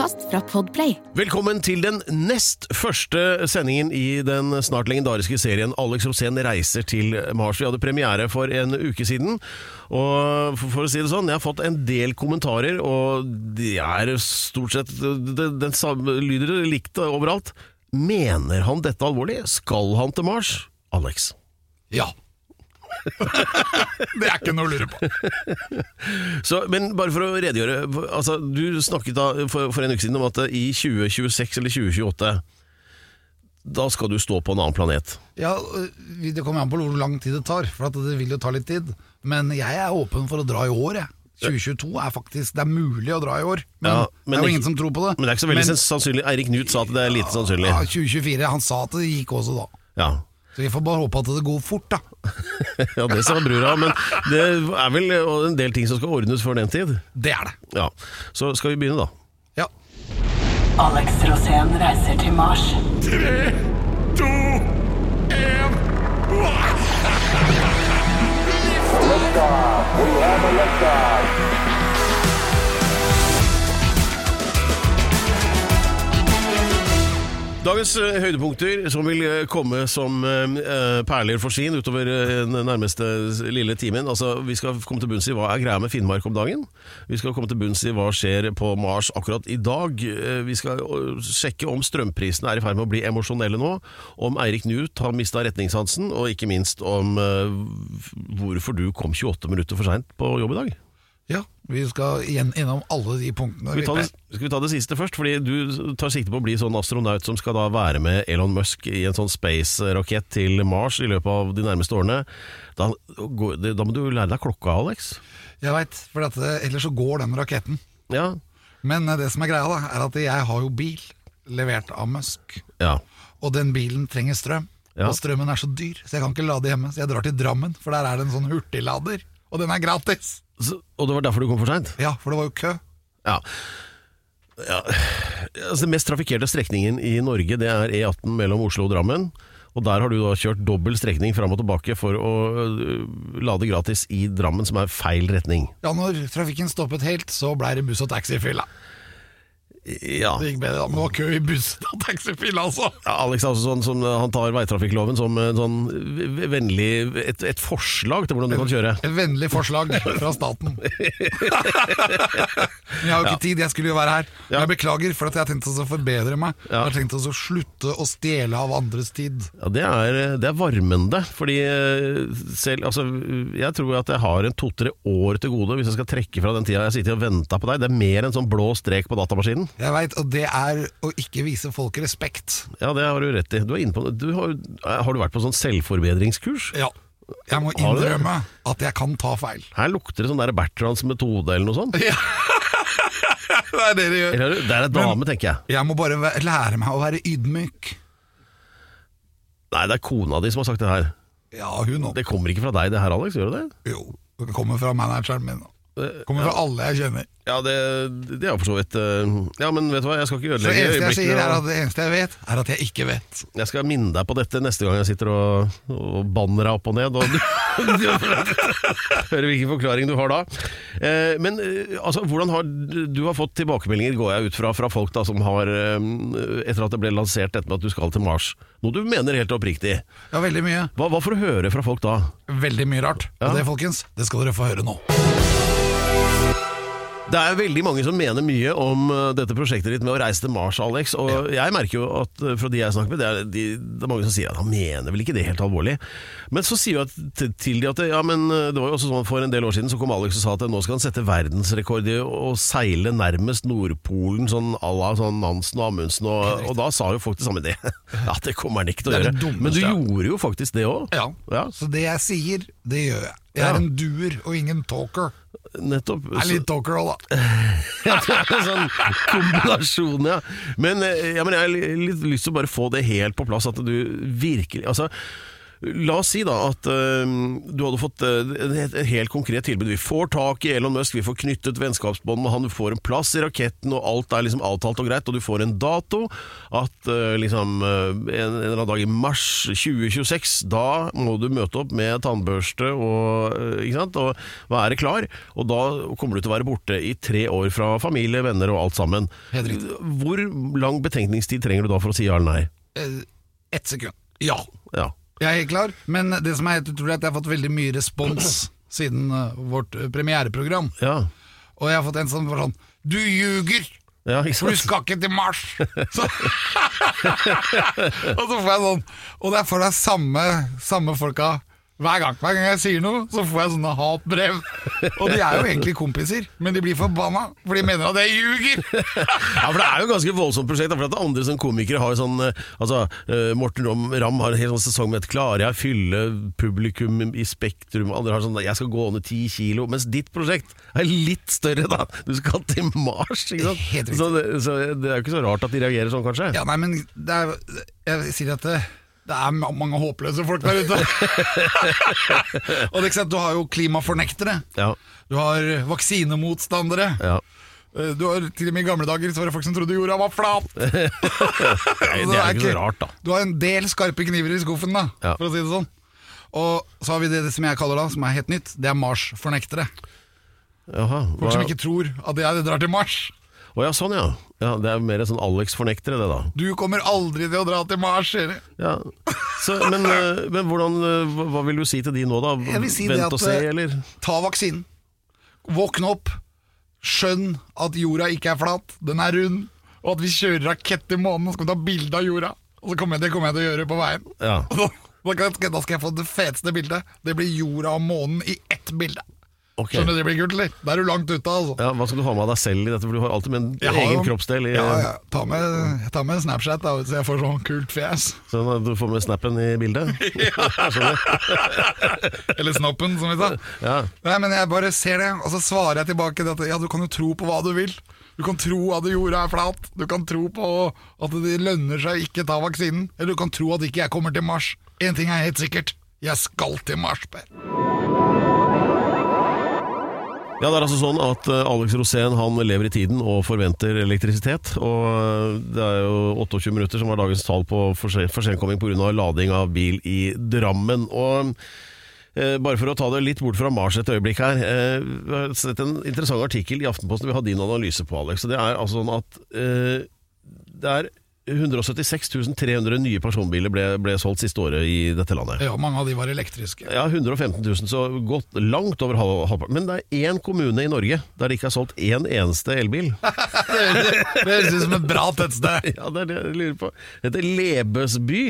podkast fra Podplay. Velkommen til den nest første sendingen i den snart legendariske serien Alex Rosén reiser til Mars. Vi hadde premiere for en uke siden, og for, å si det sånn, jeg har fått en del kommentarer, og de er stort sett den, den samme lyder likt overalt. Mener han dette alvorlig? Skal han til Mars? Alex. Ja. det er ikke noe å lure på. Så, men bare for å redegjøre altså, Du snakket da for, for en uke siden om at i 2026 eller 2028 Da skal du stå på en annen planet. Ja, Det kommer an på hvor lang tid det tar, for at det vil jo ta litt tid. Men jeg er åpen for å dra i år, jeg. 2022 er faktisk Det er mulig å dra i år, men, Ja, men det er jo ingen som tror på det. Men det er ikke så veldig Men- sannsynlig. Eirik Knut sa at det er lite sannsynlig. Ja, 2024. Han sa at det gikk også da. Ja. Så vi får bare håpe at det går fort, da. ja, det sa brura, men det er vel en del ting som skal ordnes før den tid. Det er det. Ja, Så skal vi begynne, da. Ja. Alex Rosén reiser til Mars. Dagens eh, høydepunkter som vil eh, komme som eh, perler for skien utover den nærmeste lille timen. Altså, Vi skal komme til bunns i hva er greia med Finnmark om dagen. Vi skal komme til bunns i hva skjer på Mars akkurat i dag. Vi skal sjekke om strømprisene er i ferd med å bli emosjonelle nå. Om Eirik Knut har mista retningssansen, og ikke minst om hvorfor du kom 28 minutter for seint på jobb i dag. Vi skal igjen innom alle de punktene. Skal vi, det, skal vi ta det siste først? Fordi Du tar sikte på å bli sånn astronaut som skal da være med Elon Musk i en sånn space-rakett til Mars i løpet av de nærmeste årene. Da, da må du lære deg klokka, Alex. Jeg veit, for at, eh, ellers så går den raketten. Ja. Men eh, det som er greia, da, er at jeg har jo bil levert av Musk. ja. Og den bilen trenger strøm. Ja. Og strømmen er så dyr, så jeg kan ikke lade hjemme. Så jeg drar til Drammen, for der er det en sånn hurtiglader. Og den er gratis! Så, og det var derfor du kom for seint? Ja, for det var jo kø. Ja. ja. Altså, den mest trafikkerte strekningen i Norge det er E18 mellom Oslo og Drammen. Og der har du da kjørt dobbel strekning fram og tilbake for å øh, lade gratis i Drammen, som er feil retning. Ja, når trafikken stoppet helt, så blei det buss- og taxifylla. Ja. Det gikk bedre da, men det var kø i bussen og taxifila, altså. Ja, Alex er også sånn som han tar veitrafikkloven som en sånn vennlig et, et forslag til hvordan du kan kjøre. Et vennlig forslag fra staten. Men jeg har jo ikke tid, jeg skulle jo være her. Ja. Jeg beklager for at jeg har tenkt å forbedre meg. Jeg har tenkt å slutte å stjele av andres tid. Ja, det er, det er varmende, fordi eh, selv Altså, jeg tror at jeg har en to-tre år til gode hvis jeg skal trekke fra den tida jeg sitter og venter på deg. Det er mer en sånn blå strek på datamaskinen. Jeg veit, og det er å ikke vise folk respekt. Ja, det har du rett i. Du du har, har du vært på sånn selvforbedringskurs? Ja. Jeg må innrømme at jeg kan ta feil. Her lukter det sånn der Bertrands metode eller noe sånt. Ja. det er det det gjør. Eller, det er et dame, tenker jeg. Jeg må bare lære meg å være ydmyk. Nei, det er kona di som har sagt det her. Ja, hun også. Det kommer ikke fra deg det her, Alex? Gjør det det? Jo, det kommer fra manageren min. Det kommer fra alle jeg kjenner. Ja, det, det er jo for så vidt eh, Ja, men vet du hva, jeg skal ikke det ødelegge øyeblikkene, at det eneste jeg vet, er at jeg ikke vet. Jeg skal minne deg på dette neste gang jeg sitter og, og banner deg opp og ned. Og Hører hvilken forklaring du har da. Eh, men eh, altså, hvordan har du har fått tilbakemeldinger, går jeg ut fra, fra folk da som har eh, Etter at det ble lansert dette med at du skal til Mars. Noe du mener helt oppriktig. Ja, veldig mye. Hva, hva får du høre fra folk da? Veldig mye rart. Ja. Og det, folkens, det skal dere få høre nå. Det er veldig mange som mener mye om eh, dette prosjektet ditt med å reise til Mars, Alex. Og jeg merker jo at eh, fra de jeg snakker med, det er, de, det er mange som sier at han mener vel ikke det helt alvorlig. Men så sier jo til, de at det, ja, men eh, det var jo også sånn for en del år siden så kom Alex og sa at nå skal han sette verdensrekord i å seile nærmest Nordpolen, sånn à la sånn Nansen og Amundsen. Og, og da sa jo folk det samme. Det, ja, det kommer han ikke til å gjøre. dummeste, Men du gjorde jo faktisk det òg. Ja. Ja. Så det jeg sier, det gjør jeg. Jeg er en doer og ingen talker. Nettopp. Jeg er litt talker òg, da. Ja, det er en sånn kombinasjon, ja. Men, eh, ja, men jeg har litt lyst til å bare få det helt på plass, at du virkelig Altså, La oss si da at uh, du hadde fått uh, et, helt konkret tilbud. Vi får tak i Elon Musk, vi får knyttet vennskapsbånd med han, du får en plass i raketten, og alt er liksom avtalt og greit, og du får en dato. At uh, liksom eh, en, en eller annen dag i mars 2026, da må du møte opp med tannbørste og, ikke sant, og være klar. Og da kommer du til å være borte i tre år fra familie, venner og alt sammen. Hvor lang betenkningstid trenger du da for å si ja eller nei? Ett sekund. Ja. Ja. Jeg er helt klar, men det som er helt utrolig, er at jeg har fått veldig mye respons siden uh, vårt eh, premiereprogram. Ja. Og jeg har fått en som var sånn Du ljuger! Ja, For du skal ikke til Mars! Så, og så får jeg sånn Og det er for deg samme, samme folka hver gang. Hver gang jeg sier noe, så får jeg sånne hatbrev. Og de er jo egentlig kompiser, men de blir forbanna, for de mener at jeg ljuger! Ja, for Det er jo et ganske voldsomt prosjekt. For at andre som komikere har sånn eh, Altså, eh, Morten Ramm, har en hel sånn sesong med et 'Klarer jeg å fylle publikum i Spektrum?' Andre har sånn 'Jeg skal gå ned ti kilo'. Mens ditt prosjekt er litt større, da. Du skal til Mars. ikke sant? Så det, så det er jo ikke så rart at de reagerer sånn, kanskje. Ja, nei, men er, jeg sier at det, det er mange håpløse folk der ute. og det er sant, Du har jo klimafornektere. Ja, Du har vaksinemotstandere. ja. Eh, Du har til og med I gamle dager så var det folk som trodde jorda var flat. Nei, det er ikke så rart, da. Du har en del skarpe kniver i skuffen, da, Ja. for å si det sånn. Og så har vi det som jeg kaller da, som er helt nytt, det er Mars-fornektere. Folk som ikke tror at jeg drar til Mars. Å ja, sånn ja. Ja. Det er mer sånn Alex-fornektere, det, da. Du kommer aldri til å dra til Mars, sier de. Ja. Så, men, eh, men hvordan eh, hva- vil du si til de nå, da? Jeg vil si det at, og se, eh, eller? Ta vaksinen. Våkne opp. Skjønn at jorda ikke er flat, den er rund. Og at vi kjører rakett til månen og skal ta bilde av jorda. Og så kommer jeg, det kommer jeg til å gjøre på veien. Ja. Da da skal jeg få det feteste bildet. Det blir jorda og månen i ett bilde. Ok. Skjønner du det blir kult, eller? Da er du langt ute, altså. Ja, Hva skal du ha med deg selv i dette? For du har alltid med en Jeg egen har, kroppsdel i Ja, ja. Ta med, tar med Snapchat, da, så jeg får sånn kult fjes. Sånn at du får med snappen i bildet? Ja Eller Snoppen, som vi sa. Ja. Nei, men jeg bare ser det, og så svarer jeg tilbake det at ja, du kan jo tro på hva du vil. Du kan tro at jorda er flat. Du kan tro på at det lønner seg ikke ta vaksinen. Eller du kan tro at ikke jeg kommer til Mars. Én ting er helt sikkert. Jeg skal til Mars, Per. Ja, det er altså sånn at eh, Alex Rosén han lever i tiden og forventer elektrisitet. Og eh, det er jo 28 minutter som var dagens tall på forse- forsenkomming pga. lading av bil i Drammen. Og eh, bare for å ta det litt bort fra Mars et øyeblikk her. Vi har sett en interessant artikkel i Aftenposten. Vi har din analyse på, Alex. Og det er altså sånn at det er 176 300 nye personbiler ble, ble solgt siste året i dette landet. Ja, mange av de var elektriske. Ja, 115 000, så godt langt over halvparten. Men det er én kommune i Norge der det ikke er solgt én eneste elbil. Det høres ut som et bra tettsted. Ja, det er det jeg lurer på. Det heter Lebesby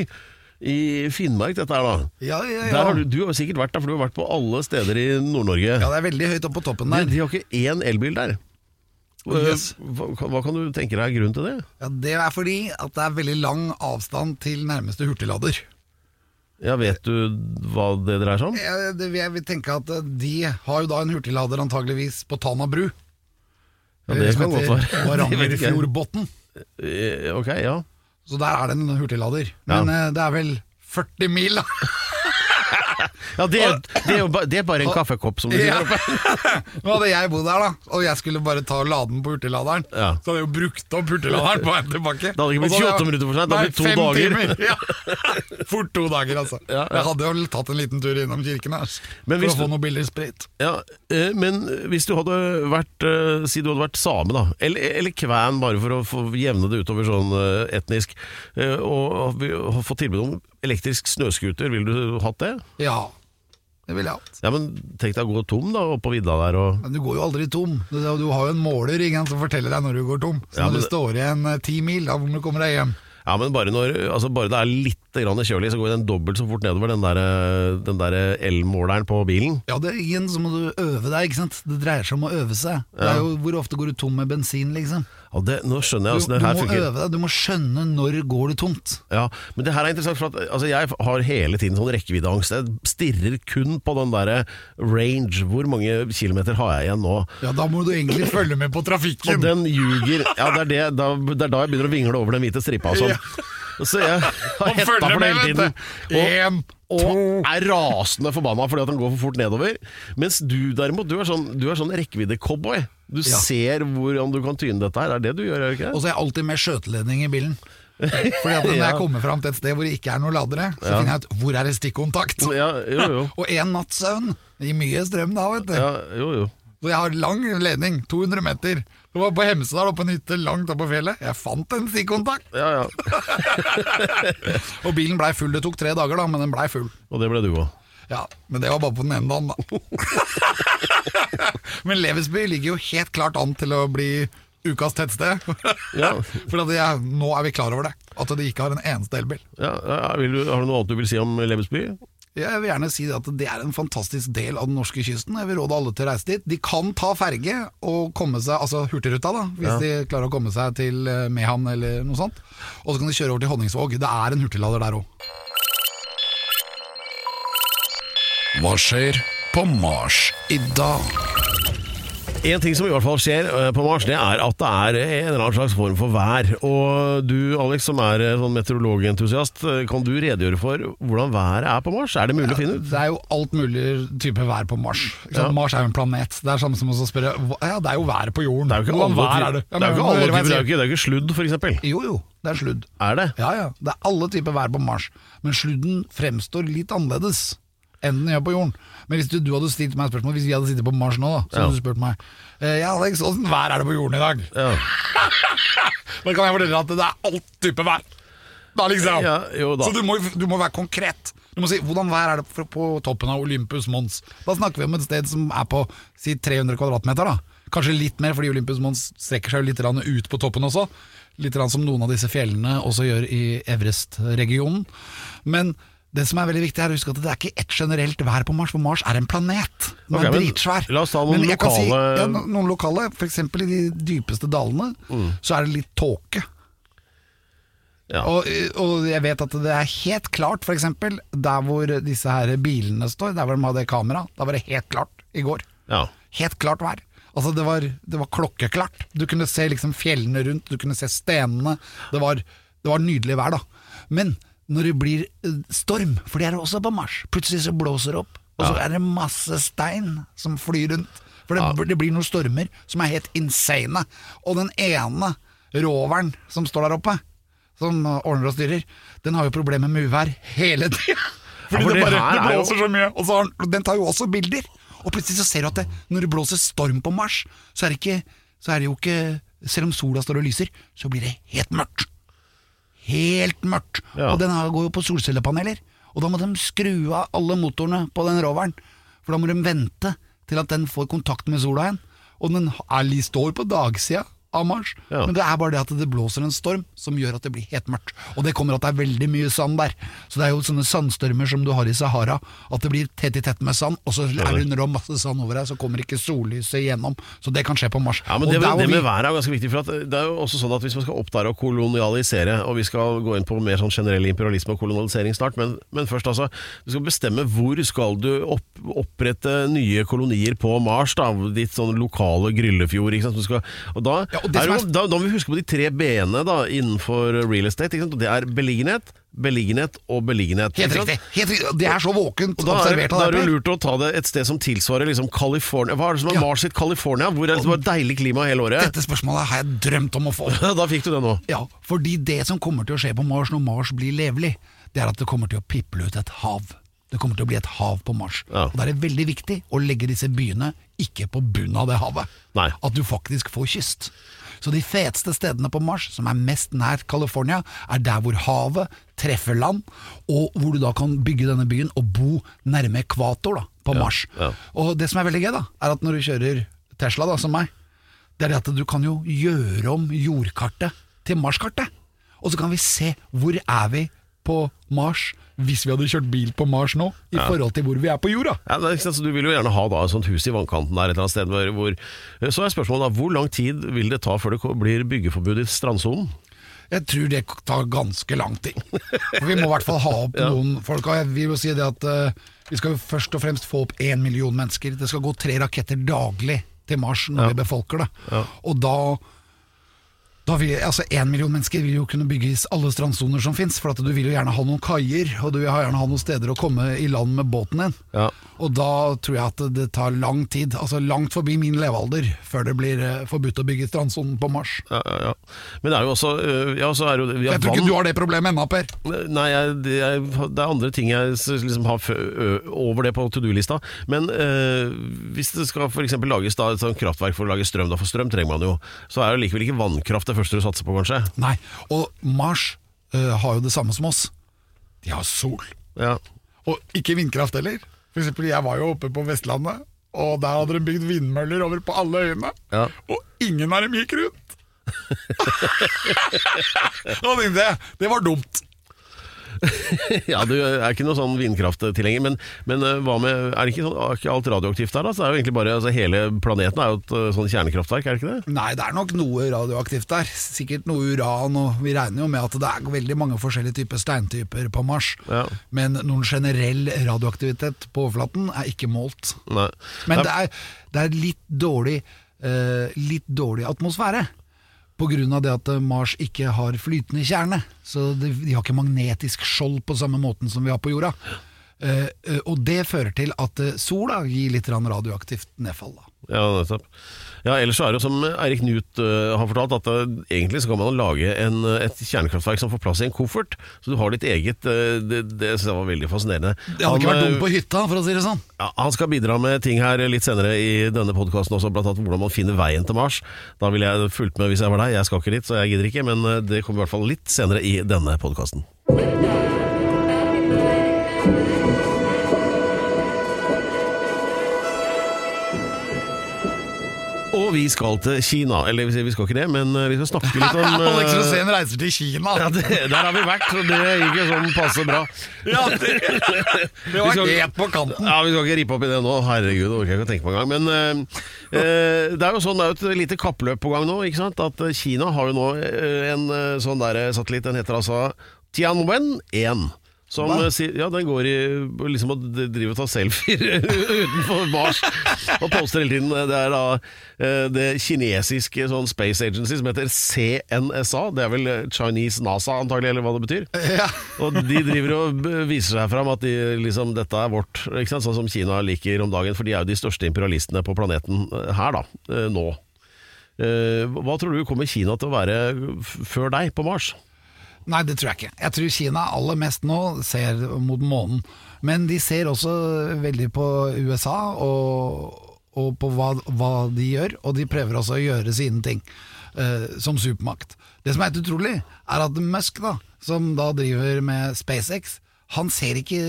i Finnmark, dette her da. Ja, ja, Der ja. har du, du har sikkert vært der, for du har vært på alle steder i Nord-Norge. Ja, det er veldig høyt oppe på toppen de, der. de har ikke én elbil der. Yes. Hva, hva kan du tenke deg er grunnen til det? Ja, Det er fordi at det er veldig lang avstand til nærmeste hurtiglader. Ja, Vet du hva det dreier seg om? Jeg, det, jeg vil tenke at eh, de har jo da en hurtiglader antageligvis på Tana bru. Ja, det kan godt være. Varangerfjordbotn. Eh, Ok, ja. Så der er det en hurtiglader. Men ja. det er vel 40 mil, da. ja det, er- det, er jo ba, det er bare en kaffekopp, som du sier. Ja. Nå hadde jeg bodd der, da, og jeg skulle bare ta og lade den på hurtigladeren. Ja. Så hadde jeg jo brukt opp hurtigladeren på veien tilbake. Det hadde ikke blitt Og så 28 minutter for sent, det hadde Nei, blitt to fem dager. timer. Ja. Fort to dager, altså. Ja, ja. Jeg hadde jo tatt en liten tur innom kirken her, Men for hvis å få du- noe billig sprit. Ja, eh, men hvis du hadde vært eh, Si du hadde vært same, da. Eller, eller kven, bare for å få jevne det utover sånn eh, etnisk. eh, Og vi har fått tilbud om elektrisk snøscooter. Ville du hatt det? Ja, det ville jeg hatt. Ja, men tenk deg å gå tom da, oppå vidda der og Men du går jo aldri tom. Du, du har jo en måler ikke som forteller deg når du går tom. Så Ja, når men du det- står igjen eh, ti mil, da må du komme deg hjem. Ja, men bare når altså bare det er litt kjølig, så går den dobbelt så fort nedover, den der, eh, den der elmåleren på bilen. Ja, det, igjen så må du øve deg, ikke sant. Det dreier seg om å øve seg. Det er jo, hvor ofte går du tom med bensin, liksom? Ja, det, nå skjønner jeg Du, du det her må funker. øve deg, du må skjønne når går du tomt. Ja, men det her er interessant, for at altså, jeg har hele tiden sånn rekkeviddeangst. Jeg stirrer kun på den derre range. Hvor mange kilometer har jeg igjen nå? Ja, da må du egentlig følge med på trafikken! Og den ljuger. Ja, det er, det, da, det er da jeg begynner å vingle over den hvite stripa og sånn. Så jeg har hetta for det hele tiden. En, og er rasende forbanna fordi at han går for fort nedover. Mens du derimot, du er sånn, du er sånn rekkevidde-cowboy. Du Ja. ser hvordan du kan tyne dette her. Det er det du gjør, er det ikke? Og så er jeg alltid med skjøteledning i bilen. Fordi at Når Ja. jeg kommer fram til et sted hvor det ikke er noen ladere, så Ja. finner jeg ut hvor er det stikkontakt. Ja, jo, jo. Og én natts søvn gir mye strøm da, vet du. Ja, jo, jo. Så jeg har lang ledning, 200 meter. Det var på Hemsedal, oppe på en hytte langt oppe på fjellet. Jeg fant en stikkontakt, Ja, ja. og bilen blei full. Det tok tre dager, da, men den blei full. Og det ble du òg. Ja, Men det var bare på den ene dagen, da. men Levesby ligger jo helt klart an til å bli ukas tettsted. Ja. For at jeg, nå er vi klar over det. At de ikke har en eneste elbil. Ja, ja, vil du, har du noe annet du vil si om Lebesby? Jeg vil gjerne si at det er en fantastisk del av den norske kysten. Jeg vil råde alle til å reise dit. De kan ta ferge og komme seg, altså Hurtigruta, da, hvis Ja. de klarer å komme seg til eh, Mehamn eller noe sånt. Og så kan de kjøre over til Honningsvåg. Det er en hurtiglader der òg. Hva skjer på Mars i dag? En ting som i hvert fall skjer eh, på Mars, det er at det er en eller annen slags form for vær. Og du, Alex, som er eh, sånn meteorologentusiast, eh, kan du redegjøre for hvordan været er på Mars? Er det mulig å finne ut? Det er jo alt mulig type vær på Mars. Ja. Mars er jo en planet. Det er samme som å spørre Ja, det er jo været på jorden. Det er jo ikke Hvordan vær er det? Ja, det er jo men ikke alle typer, det er jo ikke, sludd, eksempel. Jo, jo. Det er sludd. Er det? Ja, ja. Det er alle typer vær på Mars. Men sludden fremstår litt annerledes enn den gjør på jorden. Men hvis du, du hadde stilt meg spørsmål Hvis vi hadde sittet på Mars nå, da, så hadde du spurt meg eh, Ja, Alex, åssen vær er det på jorden i dag? Ja. Da kan jeg fortelle at det er alt type vær. Da liksom. Ja, jo da. Så du må, du må være konkret. Du må si hvordan vær er det på, på toppen av Olympus Mons. Da snakker vi om et sted som er på si 300 kvadratmeter. da Kanskje litt mer, fordi Olympus Mons strekker seg litt ut på toppen også. Litt som noen av disse fjellene også gjør i Everest-regionen. Men det som er veldig viktig er å huske at det er ikke ett generelt vær på Mars, for Mars er en planet. Den okay, er men dritsvær. la oss ta noen Men jeg si- lokale- ja, noen lokale. Eksempel i de dypeste dalene, Mm. så er det litt tåke. Ja. Og, og jeg vet at det er helt klart, eksempel, der hvor disse her bilene står, der hvor de hadde kamera, da var det helt klart i går. ja. Helt klart vær. Altså det var, det var klokkeklart. Du kunne se liksom fjellene rundt, du kunne se stenene. Det var, det var nydelig vær, da. Men når det blir eh, storm, for det er det også på Mars, plutselig så blåser det opp, og så er det masse stein som flyr rundt. For det, det blir noen stormer som er helt insane. Og den ene roveren som står der oppe, som ordner og styrer, den har jo problemer med uvær hele tida. Fordi for det, bare, det er jo- blåser så mye. Og så har den, tar jo også bilder. Og plutselig så ser du at det, når det blåser storm på Mars, så er, det ikke, så er det jo ikke Selv om sola står og lyser, så blir det helt mørkt. Helt mørkt. Ja. Og den her går jo på solcellepaneler. Og da må de skru av alle motorene på den roveren. For da må de vente til at den får kontakt med sola igjen. Og den er, står på dagsida av Mars, Ja. men det er bare det at det blåser en storm som gjør at det blir helt mørkt. Og det kommer at det er veldig mye sand der. Så det er jo sånne sandstormer som du har i Sahara, at det blir tett i tett med sand, og så er det under masse sand over deg, så kommer ikke sollyset igjennom. Så det kan skje på Mars. Ja, men det, der det med været er jo ganske viktig. For at det er jo også sånn at Hvis man skal opp der og kolonialisere, og vi skal gå inn på mer sånn generell imperialisme og kolonialisering snart, men, men først altså Du skal bestemme hvor skal du opp, opprette nye kolonier på Mars, da, ditt sånn lokale Gryllefjord. Ikke sant? Du skal, og da, Ja, det er da, da må vi huske på de tre b-ene innenfor real estate. Det er beliggenhet, beliggenhet og beliggenhet. Helt riktig. Helt riktig. Det er så våkent Og da er, observert da er det lurt å ta det et sted som tilsvarer liksom California. Hva er det som er Ja. Mars sitt California? Hvor er det som er deilig klima hele året? Dette spørsmålet har jeg drømt om å få. Da fikk du det nå. Ja, fordi det som kommer til å skje på Mars når Mars blir levelig, det er at det kommer til å piple ut et hav. Det kommer til å bli et hav på Mars. Ja. Og Da er det veldig viktig å legge disse byene ikke på bunnen av det havet. Nei. At du faktisk får kyst. Så de feteste stedene på Mars, som er mest nær California, er der hvor havet treffer land, og hvor du da kan bygge denne byen og bo nærme ekvator da, på Mars. ja. Og det som er veldig gøy, da, er at når du kjører Tesla, da, som meg, det er det at du kan jo gjøre om jordkartet til Mars-kartet. Og så kan vi se hvor er vi på Mars hvis vi hadde kjørt bil på Mars nå, i forhold til hvor vi er på jorda. Ja, det er Du vil jo gjerne ha da et sånt hus i vannkanten der et eller annet sted. Hvor, hvor, så er spørsmålet da, hvor lang tid vil det ta før det blir byggeforbud i strandsonen? Jeg tror det tar ganske lang tid. For Vi må i hvert fall ha opp noen folk. Og jeg vil jo si det at uh, vi skal jo først og fremst få opp én million mennesker. Det skal gå tre raketter daglig til Mars når vi befolker det. Og da, Da vil, altså En million mennesker vil jo kunne bygge i alle strandsoner som fins, for at du vil jo gjerne ha noen kaier, og du vil gjerne ha noen steder å komme i land med båten din. Ja. Og da tror jeg at det tar lang tid, altså langt forbi min levealder, før det blir eh, forbudt å bygge strandsonen på Mars. Ja, ja, ja. Men det er jo også øh, Ja, så er jo Jeg tror ikke vann. du har det problemet ennå, Per. Nei, jeg, det, er, det er andre ting jeg liksom har over det på to do-lista. Men øh, hvis det skal for lages da, et kraftverk for å lage strøm, da for strøm trenger man jo, så er jo likevel ikke vannkraft det første du satser på, kanskje. Nei, og Mars uh, har jo det samme som oss. De har sol. Ja. Og ikke vindkraft heller. For eksempel, jeg var jo oppe på Vestlandet, og der hadde de bygd vindmøller over på alle øyene. Ja. Og ingen av dem gikk rundt. Da tenkte jeg, det var dumt. ja, du er ikke noe sånn vindkrafttilhenger, men, men øh, hva med Er det ikke, sånn, er ikke alt radioaktivt der, da? Så er jo egentlig bare altså, Hele planeten er jo et øh, sånn kjernekraftverk, er det ikke det? Nei, det er nok noe radioaktivt der. Sikkert noe uran, og vi regner jo med at det er veldig mange forskjellige typer steintyper på Mars. Ja. Men noen generell radioaktivitet på overflaten er ikke målt. Nei. Men det er, det er litt, dårlig, Uh, litt dårlig atmosfære. Av det at eh, Mars ikke har flytende kjerne. Så de, de har ikke magnetisk skjold på samme måten som vi har på jorda. Eh, eh, og det fører til at eh, sola gir litt radioaktivt nedfall. Da. Ja, nettopp. Ja, ellers så er det jo som Eirik Knut uh, har fortalt, at uh, egentlig så kan man lage en, et kjernekraftverk som får plass i en koffert. Så du har ditt eget Uh, Det, det synes jeg var veldig fascinerende. Det hadde ikke vært dumt på hytta, for å si det sånn. Ja, han skal bidra med ting her litt senere i denne podkasten også, blant annet hvordan man finner veien til Mars. Da ville jeg fulgt med hvis jeg var deg. Jeg skal ikke dit, så jeg gidder ikke, men det kommer i hvert fall litt senere i denne podkasten. Vi skal til Kina. Eller vi skal ikke det, men øh, vi skal snakke litt om Alex Rosén reiser til Kina! ja, det, Der har vi vært, og det gikk jo sånn passe bra. Ja, det, det var helt på kanten. Ja, Vi skal ikke rippe opp i det nå, herregud, det orker jeg ikke å tenke på engang. Men eh, eh, det er jo sånn, det er jo et lite kappløp på gang nå. ikke sant? At eh, Kina har jo nå eh, en eh, sånn der satellitt, den heter altså Tianwen 1. Som Hva? eh, sier- Ja, den går i liksom og driver og tar selfier utenfor Mars. Og poster hele tiden. Det er da eh, det kinesiske sånn space agency som heter CNSA. Det er vel eh, Chinese NASA, antagelig, eller hva det betyr. Ja. Og de driver og viser seg fram at de, liksom, dette er vårt, sånn som Kina liker om dagen, for de er jo de største imperialistene på planeten her da, nå. Hva tror du kommer Kina til å være før deg på Mars? Nei, det tror jeg ikke. Jeg tror Kina aller mest nå ser mot månen. Men de ser også veldig på USA og, og på hva, hva de gjør, og de prøver også å gjøre sine ting uh, som supermakt. Det som er helt utrolig, er at Musk, da, som da driver med SpaceX, han ser ikke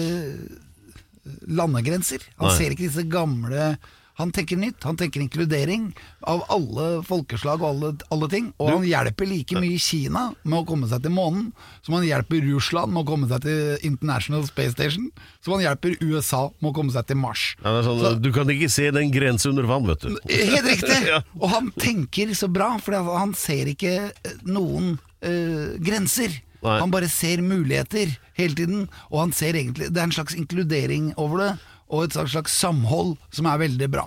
landegrenser. Han Nei. ser ikke disse gamle han tenker nytt, han tenker inkludering av alle folkeslag og alle, alle ting. Og han hjelper like mye Kina med å komme seg til månen, som han hjelper Russland med å komme seg til International Space Station, som han hjelper USA med å komme seg til Mars. Ja, det sånn, Så- du kan ikke se den grense under vann, vet du. Helt riktig! Ja. Og han tenker så bra, for han ser ikke eh, noen øh, grenser. Nei. Han bare ser muligheter hele tiden, og han ser egentlig Det er en slags inkludering over det, og et slags, slags samhold som er veldig bra.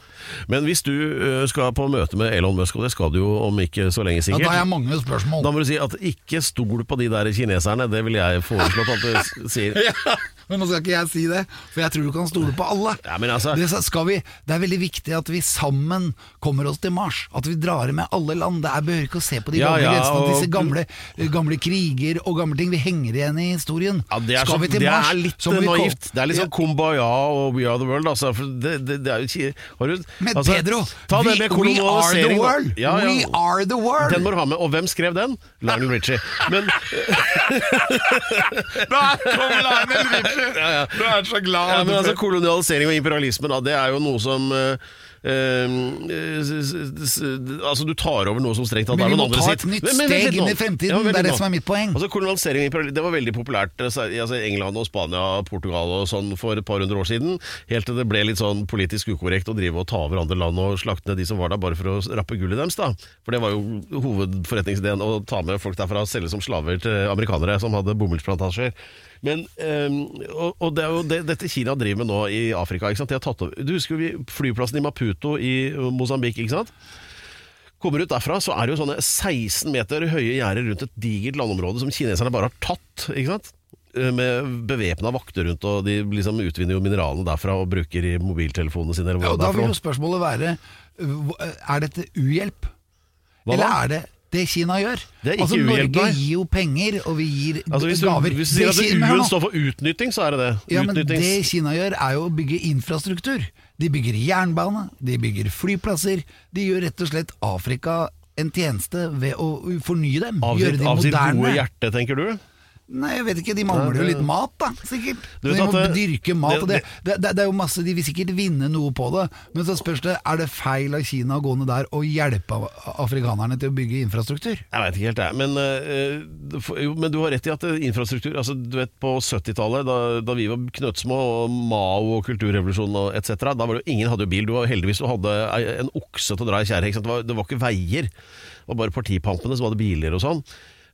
Men hvis du eh, skal på møte med Elon Musk, og det skal du jo om ikke så lenge sikkert Ja, da har jeg mange spørsmål. da må du si at ikke stol på de der kineserne, det ville jeg foreslått at du sier. Ja, men nå skal ikke jeg si det, for jeg tror du kan stole på alle. Ja, men altså- det, skal vi, det er veldig viktig at vi sammen kommer oss til Mars. At vi drar med alle land. Det er behøver ikke å se på de Ja, gamle ja, grensene, og- disse gamle, gamle kriger og gamle ting. Vi henger igjen i historien. Ja, det er, skal så, vi til det Mars, er litt vi naivt. Det er litt sånn Kumbaya og We Are The World. Altså, det, det, det er jo ikke har du, Men altså, Pedro, ta det we, med we are the world! Ja, ja. We are the world! Den må du ha med. Og hvem skrev den? Lionel Richie. Men Der kommer Lionel Richie! Du er så glad. Ja, men altså Kolonialisering og imperialisme da, det er jo noe som eh, eh, Altså Du tar over noe som strengt tatt Men er vi noen må andre sitt. et nytt ta et nytt steg inn i fremtiden, det er det som er mitt poeng. Altså Kolonialisering og imperialisme Det var veldig populært eh, i altså, England og Spania og Portugal og sånn for et par hundre år siden. Helt til det ble litt sånn politisk ukorrekt å drive og ta over andre land og slakte ned de som var der, bare for å rappe gullet deres. da For det var jo hovedforretningsideen å ta med folk derfra og selge som slaver til amerikanere som hadde bomullsplantasjer. Men, um, og, og det er jo det, dette Kina driver med nå i Afrika. Du husker vi- flyplassen i Maputo i Mosambik, ikke sant? Kommer ut derfra, så er det jo sånne 16 meter høye gjerder rundt et digert landområde som kineserne bare har tatt. ikke sant? Eh, Med bevæpna vakter rundt, og de liksom utvinner jo mineralene derfra og bruker i mobiltelefonene sine. Ja, og da vil jo spørsmålet være Er dette uhjelp? Eller er det det Kina gjør? Det altså. Norge gir jo penger, og vi gir Altså Hvis du, gaver. hvis du sier at nå. står for utnytting, så er det det. Ja, men Det Kina gjør, er jo å bygge infrastruktur. De bygger jernbane, de bygger flyplasser. De gjør rett og slett Afrika en tjeneste ved å fornye dem. Av gjøre sitt, moderne. av sitt gode hjerte, tenker du? Nei, jeg vet ikke, de mangler jo litt mat, da, sikkert. Du de må det- dyrke mat, det- det, det, er jo masse De vil sikkert vinne noe på det, men så spørs det Er det feil av Kina å gå ned der og hjelpe afrikanerne til å bygge infrastruktur. Jeg veit ikke helt, jeg. Men, øh, jo, men du har rett i at eh, infrastruktur altså, du vet På 70-tallet, da, da vi var knøttsmå, og Mao og kulturrevolusjonen og etc., da var det jo ingen hadde jo bil. Du var heldigvis du hadde en okse til å dra i kjerre. Det, var- det var ikke veier. Det var bare partipampene som hadde biler og sånn.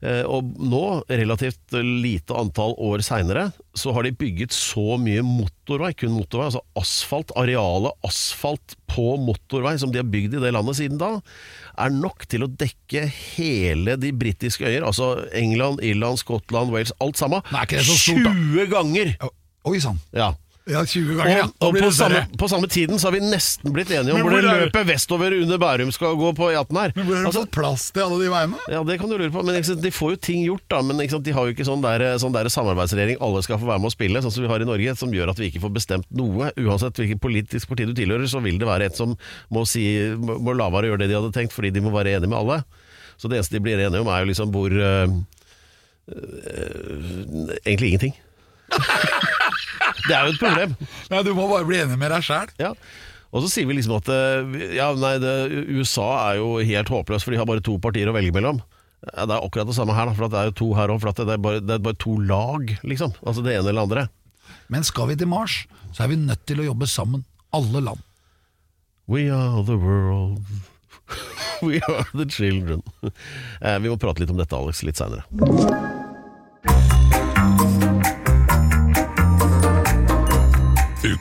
Eh, Og nå, relativt lite antall år seinere, så har de bygget så mye motorvei, kun motorvei, altså asfalt, arealet asfalt på motorvei som de har bygd i det landet siden da, er nok til å dekke hele de britiske øyer, altså England, Irland, Skottland, Wales, alt sammen. Nei, er ikke det så stort, da? 20 ganger! Oi sann. Ja. Ja, 20 ganger, ja. Og, på, samme, på samme tiden så har vi nesten blitt enige om hvor det løpet vestover under Bærum skal gå på E18 her. Men hvor har de Altså, fått plass til alle de veiene? ja, det kan du lure på, men sant, de får jo ting gjort, da. Men sant, de har jo ikke sånn der, sånn der samarbeidsregjering alle skal få være med å spille, sånn som vi har i Norge, som gjør at vi ikke får bestemt noe. Uansett hvilket politisk parti du tilhører, så vil det være et som må, si, må må la være å gjøre det de hadde tenkt, fordi de må være enige med alle. Så det eneste de blir enige om, er jo liksom hvor øh, øh, Egentlig ingenting. det er jo et problem. Nei, Du må bare bli enig med deg sjæl. Ja. Og så sier vi liksom at eh, ja, nei, det, USA er jo helt håpløst, for de har bare to partier å velge mellom. Ja, det er akkurat det samme her, da, for det er jo to her òg. Det det er bare to lag, liksom. Altså det ene eller det andre. Men skal vi til Mars, så er vi nødt til å jobbe sammen. Alle land. We are the world. We are the children. Eh, vi må prate litt om dette, Alex, litt seinere.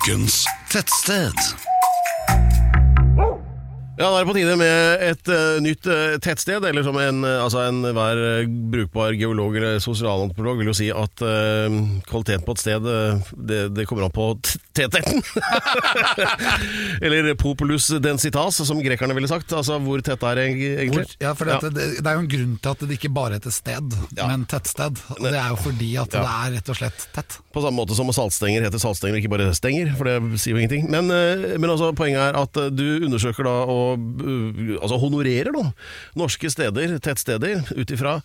Ukens Tettsted. Ja, da er det på tide med et eh, nytt eh, tettsted, eller som en, uh, altså enhver uh, brukbar geolog eller sosialantropolog vil jo si at uh, kvaliteten på et sted, eh, det, det kommer an på t- tettheten. eller populus densitas, som grekerne ville sagt. Altså hvor tett er det egentlig? Hvor, ja, for det, det, det er jo en grunn til at det ikke bare heter sted, Ja. men tettsted. Og det er jo fordi at Ja. det er rett og slett tett. På samme måte som saltstenger heter saltstenger, ikke bare stenger, for det sier jo ingenting. Men, eh, men altså, poenget er at eh, du undersøker da og eh, altså honorerer da, norske steder, tettsteder, ut ifra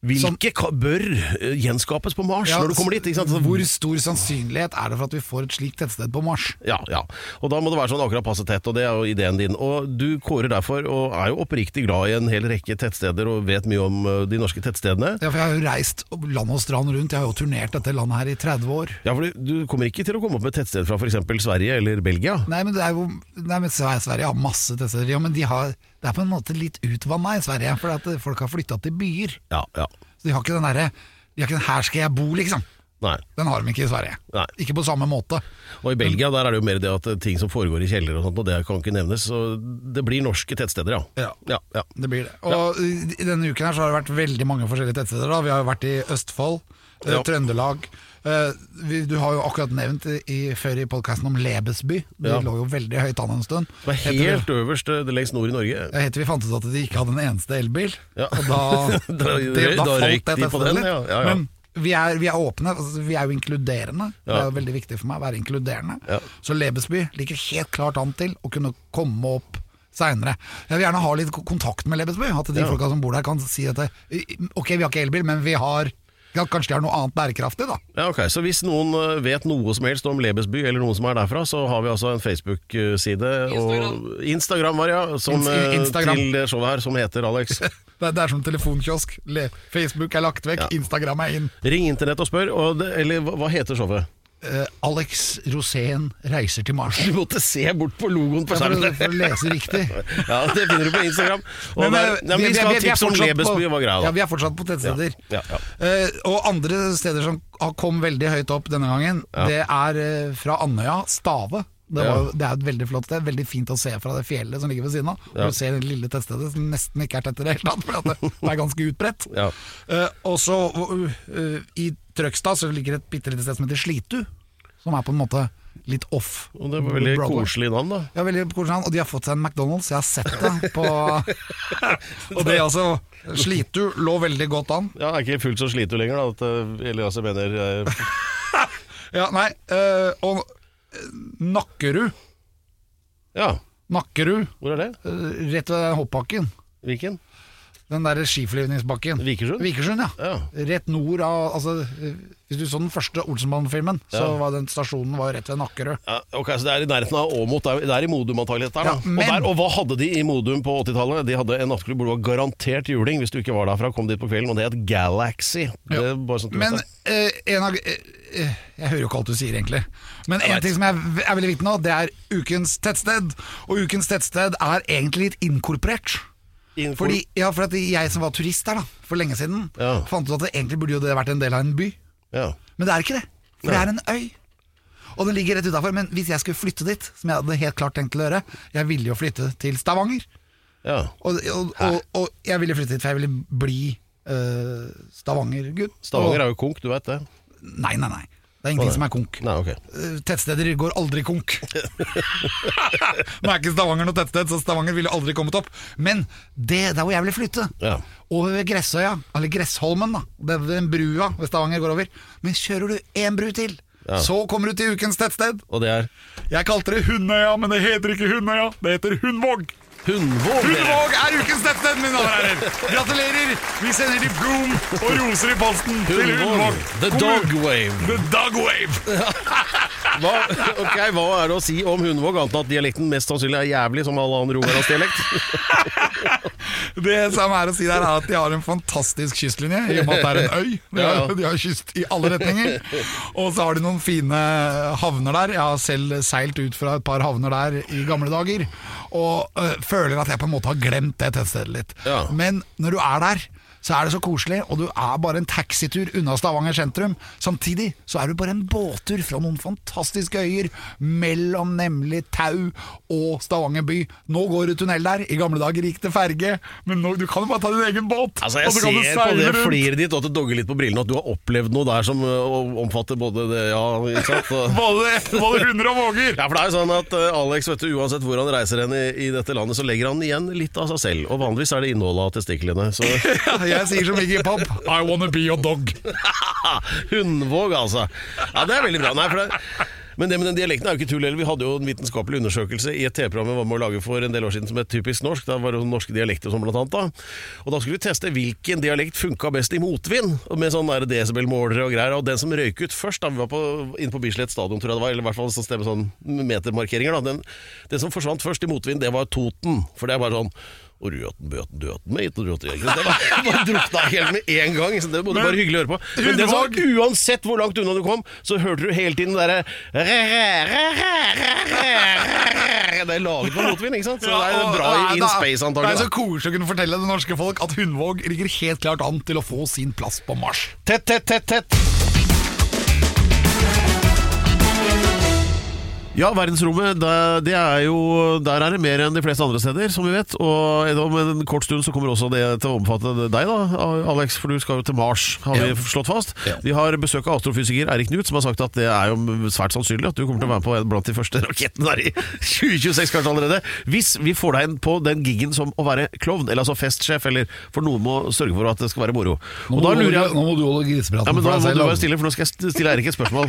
hvilke bør eh, gjenskapes på Mars når du kommer dit. Altså, Hvor stor sannsynlighet er det for at vi får et slikt tettsted på Mars? Ja, ja. Og da må det være sånn akkurat passe tett, og det er jo ideen din. Og du kårer derfor, og er jo oppriktig glad i en hel rekke tettsteder og vet mye om eh, de norske tettstedene. Ja, for Jeg har jo reist land og strand rundt, jeg har jo turnert dette landet her i 30 år. Ja, for du kommer ikke til å komme opp med tettsted fra f.eks. Sverige eller Belgia. Nei, men det er jo nei, men Sverige Sverige har masse tettsteder, ja, men de har, det er på en måte litt utvanna i Sverige, for folk har flytta til byer. Ja, ja. Så de har ikke den derre de har ikke den 'her skal jeg bo', liksom. Nei. Den har de ikke i Sverige. Nei. Ikke på samme måte. Og i Belgia der er det jo mer det at ting som foregår i kjeller og sånt, og det kan ikke nevnes. Så det blir norske tettsteder, ja. Ja. ja, ja. Det blir det. Og i denne uken her så har det vært veldig mange forskjellige tettsteder. da Vi har jo vært i Østfold, eh, Ja. Trøndelag. Eh, vi, du har jo akkurat nevnt i, før i podkasten om Lebesby. Det Ja. lå jo veldig høyt an en stund. Det var helt øverst, eh, det lengst nord i Norge. Jeg heter vi fant ut at de ikke hadde en eneste elbil. Ja. Og da, Da- det, da da falt det de på den, ja, ja, ja. Men vi er, vi er åpne, altså, vi er jo inkluderende. Det er jo veldig viktig for meg å være inkluderende. Ja. Så Lebesby ligger helt klart an til å kunne komme opp seinere. Jeg vil gjerne ha litt kontakt med Lebesby. At de Ja. folka som bor der kan si at det, Ok, vi har ikke elbil, men vi har ja, Kanskje de har noe annet bærekraftig, da. Ja, ok, Så hvis noen eh, vet noe som helst om Lebesby, eller noen som er derfra, så har vi altså en Facebook-side og Instagram var det, ja, som, eh, Instagram. til showet her, som heter Alex. Det er, som telefonkiosk. Facebook er lagt vekk, Ja. Instagram er inn. Ring internett og spør, og det, eller hva heter showet? Eh, Alex Rosén reiser til Mars. Du måtte se bort på logoen på Ja, for, for å lese riktig. Ja, det finner du på Instagram. Men, der, eh, ja, men vi skal ha tips om Lebesby, på- var greia Ja, vi er fortsatt på tettsteder. Ja, ja, Eh, og andre steder som har kom veldig høyt opp denne gangen, det er uh, fra Andøya, Stave. Det, Ja. var, det er et veldig flott sted. Veldig fint å se fra det fjellet som ligger ved siden av. Ja. Du ser det lille tettstedet som nesten ikke er tett i det hele tatt, for det, det er ganske utbredt. Ja. Uh, og så uh, i Trøgstad så ligger det et bitte lite sted som heter Slitu, som er på en måte litt off. Og det var veldig Broadway. koselig navn, da. Ja, veldig koselig navn, og de har fått seg en McDonald's. Jeg har sett det på Og det altså Slitu lå veldig godt an. Ja, Er ikke fullt så slitu lenger, da. At eh, Elias mener eh, Ja, nei, øh, og Nakkerud Ja, Nakkerud, hvor er det? eh, rett ved hoppbakken. Viken? Den der skiflyvningsbakken. Vikersund? Vikersund, ja. Ja. Rett nord av altså, Hvis du så den første Olsenbanen-filmen, så Ja. var den stasjonen var rett ved Nakkerød. Ja, ok, så Det er i nærheten av Åmot. Det er- i Modum antagelig. Ja, men- og, der, og hva hadde de i Modum på 80-tallet? De hadde en nattklubb hvor det var garantert juling hvis du ikke var derfra. Kom dit på kvelden, og det het Galaxy. Det sånn Men eh, en av eh, eh, Jeg hører jo ikke alt du sier, egentlig. Men en ting som er, er veldig viktig nå, det er ukens tettsted. Og ukens tettsted er egentlig litt inkorporert. Innenfor- Fordi, ja, for at jeg som var turist der da, for lenge siden, Ja. fant ut at det egentlig burde jo det vært en del av en by. ja. Men det er ikke det. For det er en øy. Og den ligger rett utafor. Men hvis jeg skulle flytte dit, som jeg hadde helt klart tenkt til å gjøre Jeg ville jo flytte til Stavanger. ja. Og, og, og, og jeg ville flytte dit, for jeg ville bli øh, Stavanger-gutt. Stavanger er jo konk, du vet det. Nei, nei, nei. Det er ingenting som er konk. Nei, ok. Eh, Tettsteder går aldri konk. Nå er ikke Stavanger noe tettsted, så Stavanger ville aldri kommet opp. Men det der hvor jeg ville flytte, Ja. over ved Gressøya, eller Gressholmen, da. Det den brua ved Stavanger går over. Men kjører du én bru til, Ja. så kommer du til ukens tettsted. Og det er Jeg kalte det Hundøya, men det heter ikke Hundøya, det heter Hundvåg. Hundvåg. Hundvåg er ukens tettsted, mine damer og herrer! Gratulerer! Vi sender diplom og roser i posten til Hundvåg. Hundvåg. The Dog Wave. The Dog Wave. Hva, ok, hva er det å si om Hundvåg, annet enn at dialekten mest sannsynlig er jævlig som all annen rogalandsdialekt? Det som er å si der er at de har en fantastisk kystlinje, i og med at det er en øy. De har, de har kyst i alle retninger. Og så har de noen fine havner der. Jeg har selv seilt ut fra et par havner der i gamle dager. Og øh, føler at jeg på en måte har glemt det tettstedet litt. Ja. Men når du er der, så er det så koselig, og du er bare en taxitur unna Stavanger sentrum. Samtidig så er du bare en båttur fra noen fantastiske øyer mellom nemlig Tau og Stavanger by. Nå går det tunnel der. I gamle dager gikk det ferge, men nå, du kan jo bare ta din egen båt. Altså, jeg ser på det fliret ditt og at det dogger litt på brillene, at du har opplevd noe der som ø, omfatter både det Ja, ikke sant? Både, både hunder og våger. Ja, for det er jo sånn at ø, Alex, vet du, uansett hvor han reiser hen i, i dette landet, så legger han igjen litt av seg selv. Og vanligvis er det innholdet av testiklene. Så Jeg sier som Iggy Pop, I wanna be your dog. Hundvåg, altså. Ja, det er veldig bra. Nei, for det men det med den dialekten er jo ikke tull heller. Vi hadde jo en vitenskapelig undersøkelse i et TV-program vi var med å lage for en del år siden som het Typisk norsk. Da var det norske dialekter og sånn blant annet. Da. Og da skulle vi teste hvilken dialekt funka best i motvind, med sånne der desibelmålere og greier. Og den som røyk ut først, da vi var inne på Bislett stadion, tror jeg det var, eller i hvert fall sånn sånn metermarkeringer, da. Den, den som forsvant først i motvind, det var Toten. For det er bare sånn og røten, bøten, døten, mate, og røten? Det var bare drukna helt med en gang. Så det var bare hyggelig å høre på. Men det var, uansett hvor langt unna du kom, så hørte du hele tiden det derre Det er laget på motvind, ikke sant? Så det er bra i in space, Det er antagelig. så koselig å kunne fortelle det norske folk at Hundvåg ligger helt klart an til å få sin plass på Mars. Tett, tett, tett, tett. Ja, verdensrommet, det, det er jo, der er det mer enn de fleste andre steder, som vi vet. Og om en kort stund så kommer også det til å omfatte deg, da, Alex, for du skal jo til Mars, har vi slått fast. Vi har besøk av astrofysiker Eirik Knut, som har sagt at det er jo svært sannsynlig at du kommer til å være med på en blant de første rakettene der i 2026 kanskje allerede. Hvis vi får deg inn på den gigen som å være klovn, eller altså festsjef, eller for noen må sørge for at det skal være moro. Og da lurer jeg nå må du holde grisepraten ja, men da må du være stille, for nå skal jeg stille Eirik et spørsmål.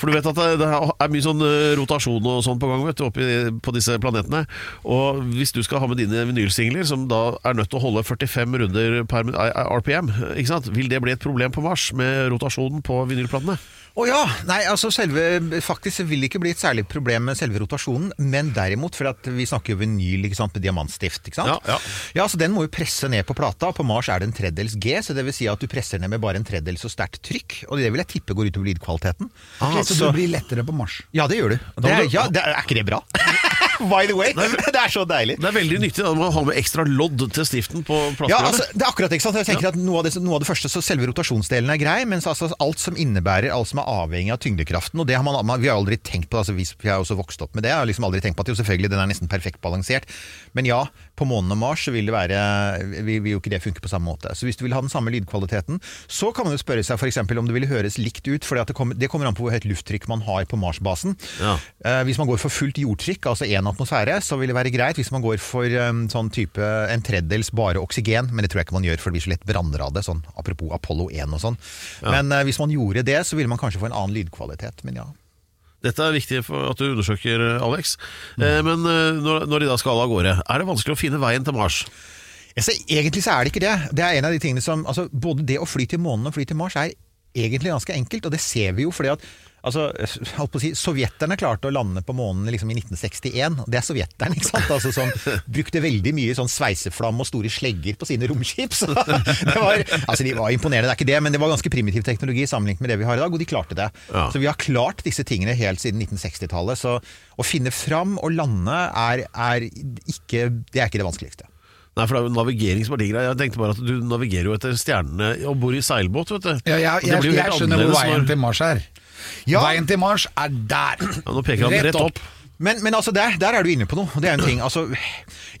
For du vet at det, er mye sånn eh, rotasjon og sånn på gang vet du, oppi, på disse planetene. Og hvis du skal ha med dine vinylsingler, som da er nødt til å holde 45 runder per eh, RPM, ikke sant? vil det bli et problem på Mars med rotasjonen på vinylplatene? Å ja! Nei, altså selve Faktisk vil det ikke bli et særlig problem med selve rotasjonen, men derimot, for at vi snakker jo vinyl ikke sant, med diamantstift. ikke sant? Ja, ja. så Den må jo presse ned på plata. På Mars er det en tredels G, så det vil si at du presser ned med bare en tredel så sterkt trykk. Og det vil jeg tippe går utover lydkvaliteten. Ok, så så- du blir lettere på Mars. Ja, det gjør du. Det er, ja, det er ikke det bra? By the way. Det er så deilig. Det er veldig nyttig da, å ha med ekstra lodd til stiften på Ja, altså, det er akkurat ikke sant? Jeg tenker at noe av, det, noe av det første, så Selve rotasjonsdelen er grei, mens altså alt som innebærer, alt som er avhengig av tyngdekraften og det har man, man, Vi har aldri tenkt på det, altså, vi, vi har også vokst opp med det. Jeg har liksom aldri tenkt på at jo, selvfølgelig den er nesten perfekt balansert. Men ja, på månen og Mars så vil det være vil, vil jo ikke det funke på samme måte. Så hvis du vil ha den samme lydkvaliteten, så kan man jo spørre seg f.eks. om det ville høres likt ut. For det, kommer- det kommer an på hvor høyt lufttrykk man har på Mars-basen. Ja. Eh, hvis man går for fullt jordtrykk, altså én atmosfære, så vil det være greit. Hvis man går for um, sånn type en tredjedels bare oksygen, men det tror jeg ikke man gjør, for det blir så lett branner av det. Sånn, apropos Apollo 1 og sånn. Men eh, hvis man gjorde det, så ville man kanskje få en annen lydkvalitet. Men ja. Dette er viktig for at du undersøker, Alex. Eh, men eh, når, når de da skal av gårde, er det vanskelig å finne veien til Mars? Så egentlig så er det ikke det. Det er en av de tingene som altså, Både det å fly til månen og fly til Mars er egentlig ganske enkelt, og det ser vi jo fordi at Altså, holdt på å si, Sovjeterne klarte å lande på månen liksom i 1961. Det er sovjeterne, ikke sant? Altså, som brukte veldig mye sånn sveiseflam og store slegger på sine romskip. Så det var, altså, de var imponerende, det er ikke det, men det var ganske primitiv teknologi sammenlignet med det vi har i dag, og de klarte det. Ja. Så vi har klart disse tingene helt siden 1960-tallet. Så å finne fram og lande er, er ikke, det er ikke det vanskeligste. Nei, for det er jo navigering som er digg. Jeg tenkte bare at du navigerer jo etter stjernene og bor i seilbåt, vet du. Ja, jeg, jeg, jeg, skjønner hvor veien til Mars er. Ja. Veien til Mars er der! Ja, nå peker han rett opp. Men, men altså der, der er du inne på noe. Det er en ting. Altså,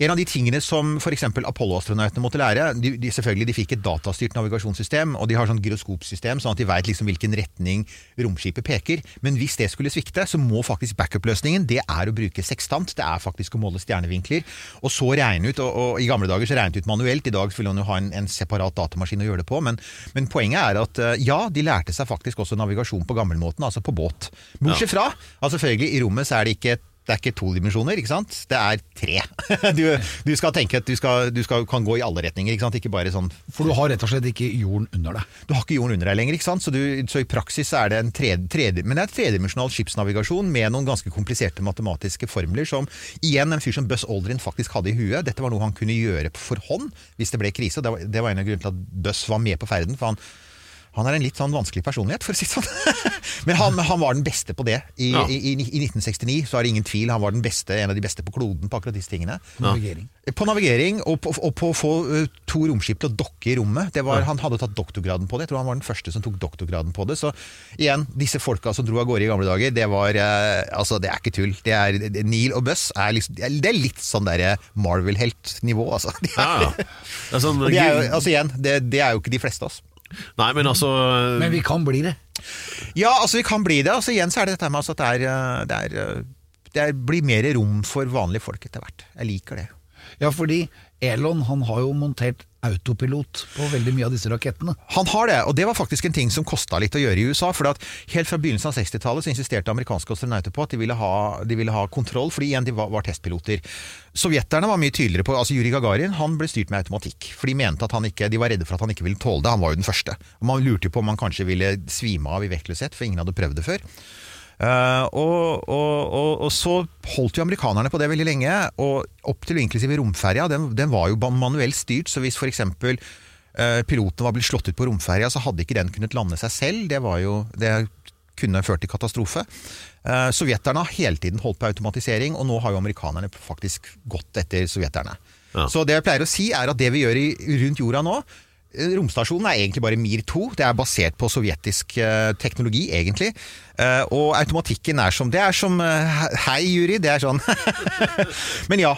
en av de tingene som f.eks. Apollo-astronautene måtte lære de, de, Selvfølgelig de fikk et datastyrt navigasjonssystem, og de har sånn gyroskopsystem, sånn at de veit liksom hvilken retning romskipet peker. Men hvis det skulle svikte, så må faktisk backup-løsningen det er å bruke sekstant. Det er faktisk å måle stjernevinkler. Og så regne ut, og, og I gamle dager så regnet ut manuelt. I dag vil man jo ha en, en separat datamaskin å gjøre det på. Men, men poenget er at eh, ja, de lærte seg faktisk også navigasjon på gammelmåten, altså på båt. Bortsett fra at selvfølgelig i rommet så er det ikke et det er ikke to dimensjoner, ikke sant? Det er tre. Du, du skal tenke at du, skal, du skal, kan gå i alle retninger, ikke sant? Ikke bare sånn For du har rett og slett ikke jorden under deg. Du har ikke jorden under deg lenger, ikke sant? Så, du, så i praksis er det en tredje, tredje, men det er tredimensjonal skipsnavigasjon med noen ganske kompliserte matematiske formler som igjen en fyr som Buss Aldrin faktisk hadde i huet. Dette var noe han kunne gjøre for hånd hvis det ble krise. Det var, det var en av grunnene til at Buss var med på ferden. for han han er en litt sånn vanskelig personlighet, for å si det sånn. Men han, han var den beste på det. I, Ja. i, i, I 1969 så er det ingen tvil. Han var den beste, en av de beste på kloden på akkurat disse tingene. Navigering. På navigering og på, og på å få uh, to romskip til å dokke i rommet. Det var, Han hadde tatt doktorgraden på det. Jeg tror han var den første som tok doktorgraden på det. Så igjen, disse folka som dro av gårde i gamle dager, det var eh, Altså, det er ikke tull. Det er, det- Neil og Buss er, liksom, det er litt sånn derre Marvel-helt-nivå, altså. De er, Ja, ja. Det er sånn, og det er jo, altså igjen, det, det er jo ikke de fleste av oss. Nei, men altså Men vi kan bli det. Ja, altså vi kan bli det. Altså Igjen så er det dette med altså, at det, er, uh, det, er, uh, det er, blir mer rom for vanlige folk etter hvert. Jeg liker det. Ja, fordi Elon han har jo montert autopilot på veldig mye av disse rakettene. Han har det, og det var faktisk en ting som kosta litt å gjøre i USA. for Helt fra begynnelsen av 60-tallet så insisterte amerikanske astronauter på at de ville ha, de ville ha kontroll, fordi igjen de var, var testpiloter. Sovjeterne var mye tydeligere på altså Yuri Gagarin han ble styrt med automatikk. For de mente at han ikke, de var redde for at han ikke ville tåle det. Han var jo den første. Og Man lurte jo på om han kanskje ville svime av i vektløshet, for ingen hadde prøvd det før. Eh, og, og, og, og så holdt jo amerikanerne på det veldig lenge, og opp til inklusive romferja, den, den var jo manuelt styrt, så hvis f.eks. Uh, piloten var blitt slått ut på romferja, så hadde ikke den kunnet lande seg selv. Det, var jo, det kunne ført til katastrofe. Eh, sovjeterne har hele tiden holdt på automatisering, og nå har jo amerikanerne faktisk gått etter sovjeterne. Ja. Så det jeg pleier å si, er at det vi gjør i, rundt jorda nå eh, Romstasjonen er egentlig bare Mir 2. Det er basert på sovjetisk uh, teknologi, egentlig. Uh, og automatikken er som Det er som uh, Hei, jury! Det er sånn. Men ja.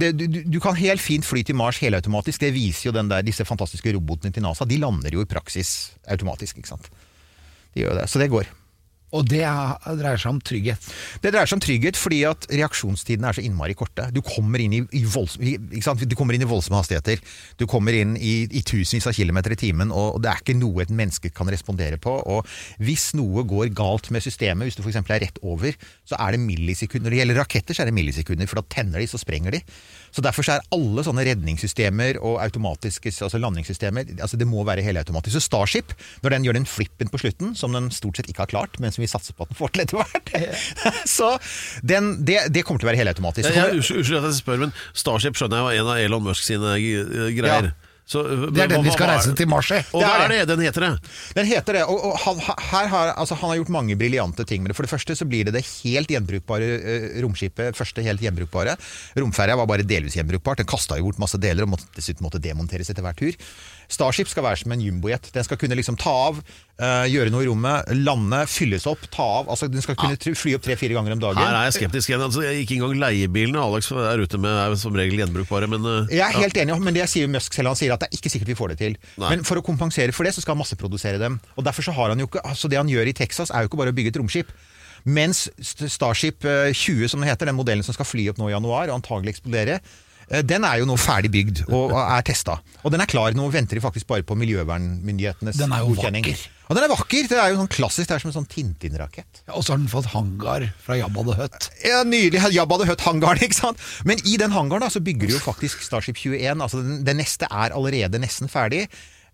det, du, du kan helt fint fly til Mars helautomatisk. Det viser jo der, disse fantastiske robotene til NASA. De lander jo i praksis automatisk, ikke sant. De gjør det. Så det går. Og det er, dreier seg om trygghet. Det dreier seg om trygghet fordi at reaksjonstidene er så innmari korte. Du kommer inn i, i, volds? Du kommer inn i voldsomme hastigheter. Du kommer inn i, i tusenvis av kilometer i timen, og det er ikke noe et menneske kan respondere på. Og hvis noe går galt med systemet, hvis du f.eks. er rett over, så er det millisekunder. Når det gjelder raketter, så er det millisekunder, for da tenner de, så sprenger de. Så Derfor så er alle sånne redningssystemer og automatiske altså landingssystemer altså det må være helautomatisk. Så Starship, når den gjør den flippen på slutten, som den stort sett ikke har klart, men som vi satser på at den får til etter hvert, så den, det, det kommer til å være helautomatisk. Unnskyld at jeg spør, men Starship skjønner jeg var en av Elon Musk sine greier. Ja. Så, øh, Det er den vi skal reise til Mars i. Og det er det, den heter det. Den heter det, og, og han, her har, altså, han har gjort mange briljante ting med det. For det første så blir det det helt gjenbrukbare eh, romskipet. Første helt gjenbrukbare. Romferja var bare delvis gjenbrukbart. Den kasta jo bort masse deler og måtte, dessuten måtte demonteres etter hver tur. Starship skal være som en jumbojet. Den skal kunne liksom ta av, eh, gjøre noe i rommet, lande, fylles opp, ta av. Altså Den skal kunne fly opp tre-fire ganger om dagen. Her er jeg skeptisk igjen. Altså, ikke engang leiebilene Alex er ute med, er som regel gjenbrukbare. Men øh, Jeg er helt enig, men det sier Musk selv. Han sier at det er ikke sikkert vi får det til. Nei. Men for å kompensere for det, så skal han masseprodusere dem. Og derfor så har han jo ikke Altså det han gjør i Texas, er jo ikke bare å bygge et romskip. Mens Starship eh, 20, som den heter, den modellen som skal fly opp nå i januar og antagelig eksplodere, eh, den er jo nå ferdig bygd og er testa. Og den er klar. Nå venter de faktisk bare på miljøvernmyndighetenes Den er jo godkjenning. vakker. Og den er vakker! Det er jo sånn klassisk, det er som en sånn Tintin-rakett. Og så har den fått hangar fra Jabba the Hutt. Ja, Nydelig. Jabba the Hutt-hangaren, ikke sant? Men i den hangaren da, så bygger de jo faktisk Starship 21. Altså den, det neste er allerede nesten ferdig.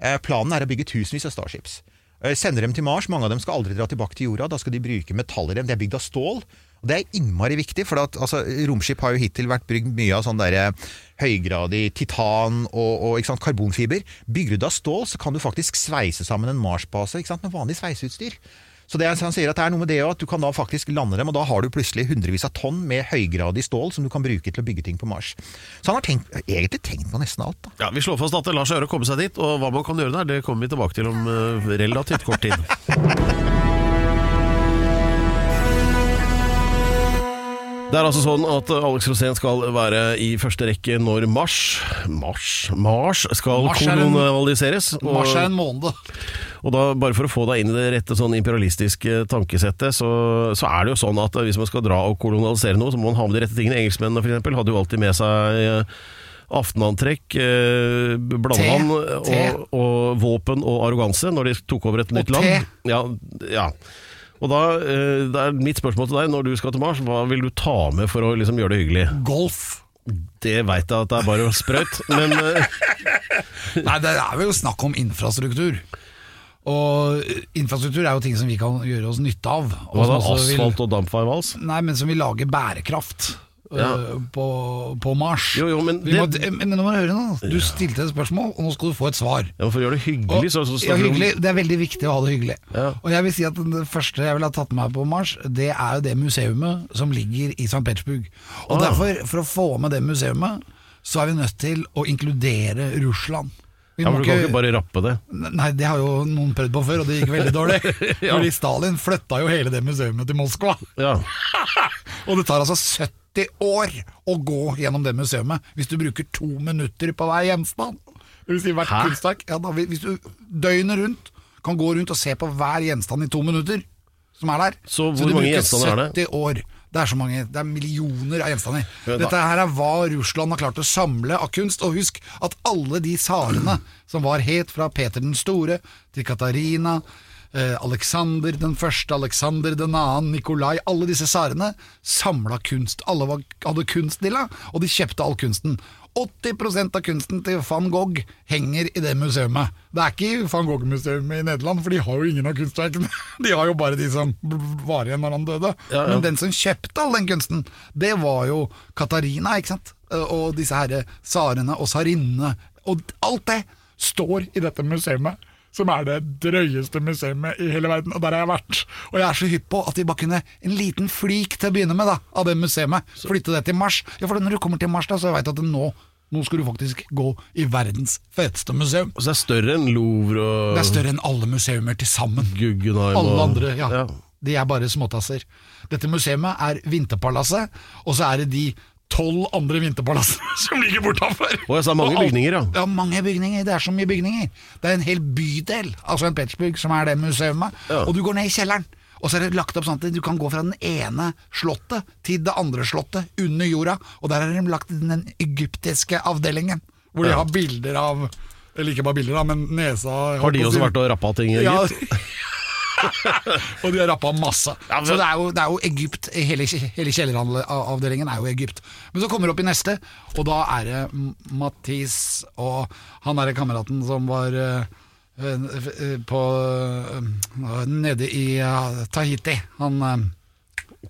Eh, planen er å bygge tusenvis av Starships. Eh, sender dem til Mars. Mange av dem skal aldri dra tilbake til jorda. Da skal de bruke metaller dem, De er bygd av stål. Og Det er innmari viktig, for at, altså, romskip har jo hittil vært bygd mye av sånn derre høygradig titan og, og sant, karbonfiber. Bygger du da av stål, så kan du faktisk sveise sammen en Mars-base med vanlig sveiseutstyr. Så det han sier at det er noe med det at du kan da faktisk lande dem, og da har du plutselig hundrevis av tonn med høygradig stål som du kan bruke til å bygge ting på Mars. Så han har tenkt, egentlig tenkt på nesten alt. da. ja, vi slår fast at det lar seg gjøre å komme seg dit. Og hva man kan gjøre der, det kommer vi tilbake til om øh, relativt kort tid. Det er altså sånn at Alex Rosén skal være i første rekke når Mars Mars? Mars skal Mars er kolonialiseres. og- Mars er en måned. Og da, bare for å få deg inn i det rette sånn imperialistiske tankesettet, så, så er det jo sånn at hvis man skal dra og kolonialisere noe, så må man ha med de rette tingene. Engelskmennene eksempel hadde jo alltid med seg eh, aftenantrekk, eh, blandevann og, og våpen og arroganse når de tok over et nytt land. Ja, ja. Og da, eh, det er mitt spørsmål til deg, når du skal til Mars, hva vil du ta med for å liksom gjøre det hyggelig? Golf. Det veit jeg at det er bare sprøyt, men eh, Nei, det er jo snakk om infrastruktur. Og infrastruktur er jo ting som vi kan gjøre oss nytte av. og hva da? som også vil- Asfalt og dampfarvals? Nei, men som vil lage bærekraft Ja. øh, på, på Mars. Jo, jo, men det... må, men nå må du høre nå. Du stilte et spørsmål, og nå skal du få et svar. Ja, For å gjøre det hyggelig, så, så ja, hyggelig. Det er veldig viktig å ha det hyggelig. Ja. Og jeg vil si at det første jeg ville ha tatt med meg på Mars, det er jo det museumet som ligger i St. Petersburg. Og Ah. derfor, for å få med det museumet, så er vi nødt til å inkludere Russland. Vi Ja, men Du kan ikke bare rappe det. Nei, det har jo noen prøvd på før, og det gikk veldig dårlig. Ja. Fordi Stalin flytta jo hele det museet til Moskva. Ja. Og det tar altså 70 år å gå gjennom det museet hvis du bruker to minutter på hver gjenstand. Si hvert kunstverk. Ja, da, hvis du døgnet rundt kan gå rundt og se på hver gjenstand i to minutter som er der Så hvor du mange bruker gjenstander er det? 70 år. Det er så mange, det er millioner av gjenstander. Dette her er hva Russland har klart å samle av kunst. Og husk at alle de tsarene som var het fra Peter den store til Katarina, Alexander den første, Alexander den annen, Nikolai Alle disse tsarene samla kunst. Alle var, hadde kunstdilla, og de kjøpte all kunsten. 80% av kunsten til van Gogh henger i det museet. Det er ikke van Gogh-museet i Nederland, for de har jo ingen av kunstverkene. De har jo bare de som var igjen når han døde. Ja, ja. Men den som kjøpte all den kunsten, det var jo Katarina, ikke sant? Og disse herre tsarene og tsarinnene. Og alt det står i dette museet. Som er det drøyeste museet i hele verden, og der har jeg vært. Og jeg er så hypp på at vi bare kunne en liten flik til å begynne med da, av det museet. Flytte det til Mars. Ja, for når du kommer til Mars, da, så veit du at nå, nå skal du faktisk gå i verdens feteste museum. Og så er det større enn Louvre og Det er større enn alle museumer til sammen. Guggenheim Alle og andre, ja. ja. De er bare småtasser. Dette museet er Vinterpalasset, og så er det de tolv andre vinterpalasser som ligger bortafor. Og jeg sa mange bygninger, ja. Ja, mange bygninger. Det er så mye bygninger. Det er en hel bydel altså en Petersburg som er det museet. Ja. Og du går ned i kjelleren. Og så er det lagt opp sånn at du kan gå fra den ene slottet til det andre slottet under jorda. Og der har de lagt den egyptiske avdelingen, hvor de Ja. har bilder av Eller ikke bare bilder, da, men nesa Har de også vært og rappa ting i Egypt? ja. Og de har rappa masse. Ja, men- Så det er, jo, det er jo Egypt. Hele, hele kjelleravdelingen er jo Egypt. Men så kommer det opp i neste, og da er det Mathis og han derre kameraten som var eh, eh, på eh, nede i Tahiti. Han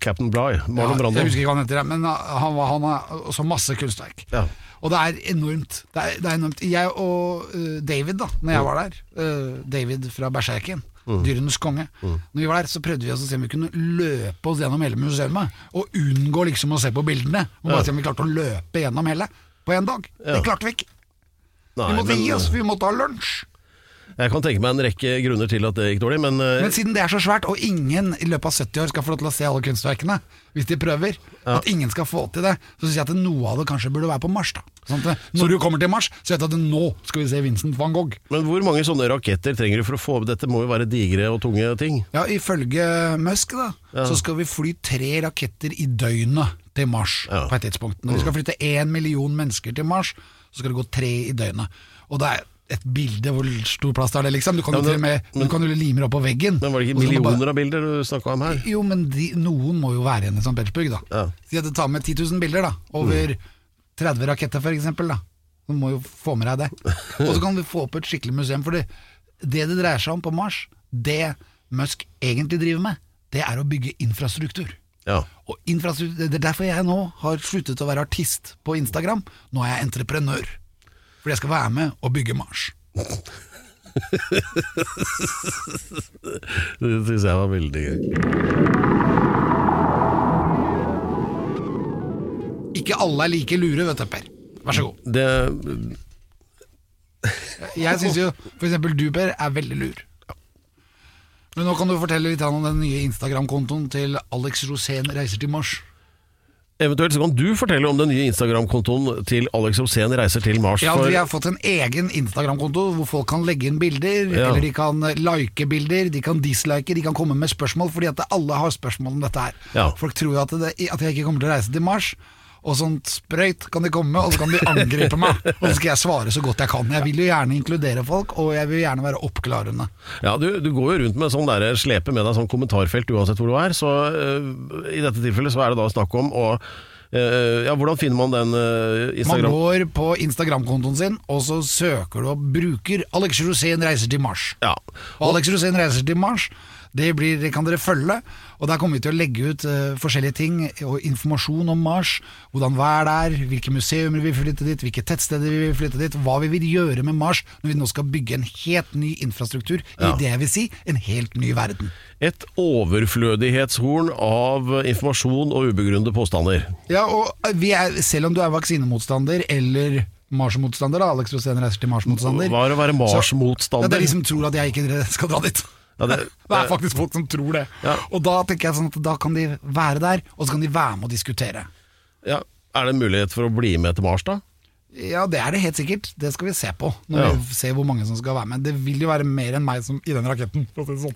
Captain Bligh. Marlon Ja, Brando. Jeg husker ikke hva han heter, men han, var- han har også masse kunstverk. Ja. Og det er enormt. Det er, det er enormt. Jeg og David, da når jeg var der, David fra Berserken, Dyrenes konge Når vi var der, så prøvde vi oss å se om vi kunne løpe oss gjennom hele museet. Og unngå liksom å se på bildene. Og bare se om vi klarte å løpe gjennom hele på én dag. Det klarte vi ikke. Nei, Vi måtte men, gi oss, vi måtte ha lunsj. Jeg kan tenke meg en rekke grunner til at det gikk dårlig, men, eh, Men siden det er så svært, og ingen i løpet av 70 år skal få lov til å se alle kunstverkene, hvis de prøver, at ingen skal få til det, så syns jeg at noe av det kanskje burde være på Mars. da sånn at Når du kommer til Mars, så vet du at nå skal vi se Vincent van Gogh. men hvor mange sånne raketter trenger du for å få opp Dette må jo være digre og tunge ting. Ja, Ifølge Musk da så skal vi fly tre raketter i døgnet til Mars Ja. på et tidspunkt. Når vi skal flytte én million mennesker til Mars, så skal det gå tre i døgnet. Og det er et bilde hvor stor plass det er det, liksom. Du kan Ja, men- med du kan jo lime det opp på veggen. Men var det ikke du bare- millioner av bilder du snakka om her? Jo, men de, noen må jo være igjen i St. Petersburg, da. Ja. Si at du tar med 10 000 bilder, da. Over 30 raketter, for eksempel, da. Du må jo få med deg det. Og så kan du få opp et skikkelig museum. For det, det det dreier seg om på Mars, det Musk egentlig driver med, det er å bygge infrastruktur. Ja. Og infrastruktur, Det er derfor jeg nå har sluttet å være artist på Instagram. Nå er jeg entreprenør. For jeg skal være med og bygge Mars. Det syns jeg var veldig gøy. Ikke alle er like lure, vet du, Per. Vær så god. Det, Jeg syns jo f.eks. du, Per, er veldig lur. Men nå kan du fortelle litt om den nye Instagram-kontoen til Alex Rosén reiser til Mars. Eventuelt så kan du fortelle om den nye Instagram-kontoen til Alex Rosén reiser til Mars. Ja, Vi har fått en egen Instagram-konto hvor folk kan legge inn bilder, Ja. eller de kan like bilder, de kan dislike, de kan komme med spørsmål, fordi at alle har spørsmål om dette her. Ja. Folk tror jo at, det, at jeg ikke kommer til å reise til Mars. Og sånt sprøyt kan de komme og så kan de angripe meg. Og så skal jeg svare så godt jeg kan. Jeg vil jo gjerne inkludere folk, og jeg vil gjerne være oppklarende. Ja, du, du går jo rundt med sånn der, slepe med deg sånn kommentarfelt uansett hvor du er, så uh, i dette tilfellet så er det da snakk om å øh, Ja, hvordan finner man den Instagram? Man går på Instagram-kontoen sin, og så søker du og bruker Alex Rosén reiser til Mars. Ja. Og Alex Rosén reiser til Mars, det, blir, kan dere følge. Og der kommer vi til å legge ut uh, forskjellige ting og informasjon om Mars. Hvordan været er, hvilke museumer vi vil flytte dit, hvilke tettsteder vi vil flytte dit. Hva vi vil gjøre med Mars når vi nå skal bygge en helt ny infrastruktur Ja. i det jeg vil si en helt ny verden. Et overflødighetshorn av informasjon og ubegrunnede påstander. Ja, og vi er, Selv om du er vaksinemotstander eller Mars-motstander, Alex Rosén reiser til Mars-motstander Hva er å være Mars-motstander? Ja, det er de som tror at jeg ikke skal dra dit. Ja, det- det er faktisk folk som tror det. Ja. Og da tenker jeg sånn at da kan de være der, og så kan de være med og diskutere. Ja. Er det en mulighet for å bli med til Mars, da? Ja, det er det helt sikkert. Det skal vi se på når Ja. vi ser hvor mange som skal være med. Det vil jo være mer enn meg som i den raketten. For sånn.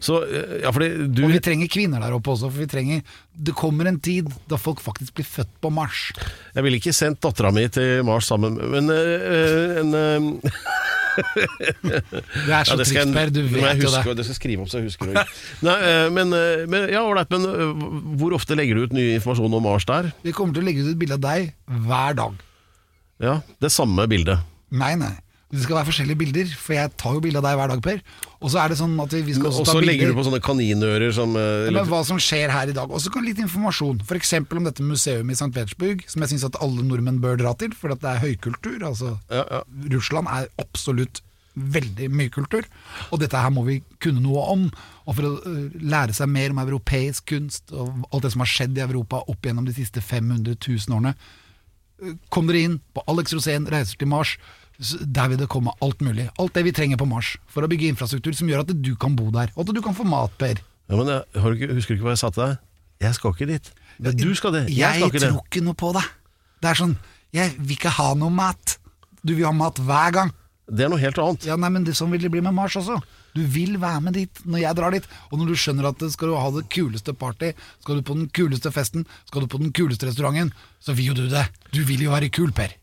Så, øh, ja, du Og vi trenger kvinner der oppe også, for vi trenger Det kommer en tid da folk faktisk blir født på Mars. Jeg ville ikke sendt dattera mi til Mars sammen, men øh, en øh, Det er så Ja, trist, Per. Du vet jo det. Det skal skrive opp så jeg husker det. Nei, eh, men, eh, men, ja, right, men eh, hvor ofte legger du ut ny informasjon om Mars der? Vi kommer til å legge ut et bilde av deg hver dag. Ja, Det samme bildet. Nei, nei. Det skal være forskjellige bilder, for jeg tar jo bilde av deg hver dag, Per. Og så er det sånn at vi skal også ta bilder. Og så legger du på sånne kaninører som eh, med eller- hva som skjer her i dag. Og så kan litt informasjon. F.eks. om dette museet i St. Petersburg, som jeg syns at alle nordmenn bør dra til, for at det er høykultur. Altså, Ja, ja. Russland er absolutt veldig mye kultur, og dette her må vi kunne noe om. Og for å øh, lære seg mer om europeisk kunst og alt det som har skjedd i Europa opp gjennom de siste 500 000 årene, øh, kom dere inn på Alex Rosén reiser til Mars. Der vil det komme alt mulig. Alt det vi trenger på Mars for å bygge infrastruktur som gjør at du kan bo der, og at du kan få mat, Per. Ja, men jeg, har du ikke, Husker du ikke hva jeg sa til deg? Jeg skal ikke dit. Men du skal det. Jeg, Jeg skal ikke det. tror ikke noe på det. Det er sånn Jeg vil ikke ha noe mat. Du vil ha mat hver gang. Det er noe helt annet. Ja, nei, men det Sånn vil det bli med Mars også. Du vil være med dit når jeg drar dit. Og når du skjønner at skal du ha det kuleste party, skal du på den kuleste festen, skal du på den kuleste restauranten, så vil jo du det. Du vil jo være kul, Per.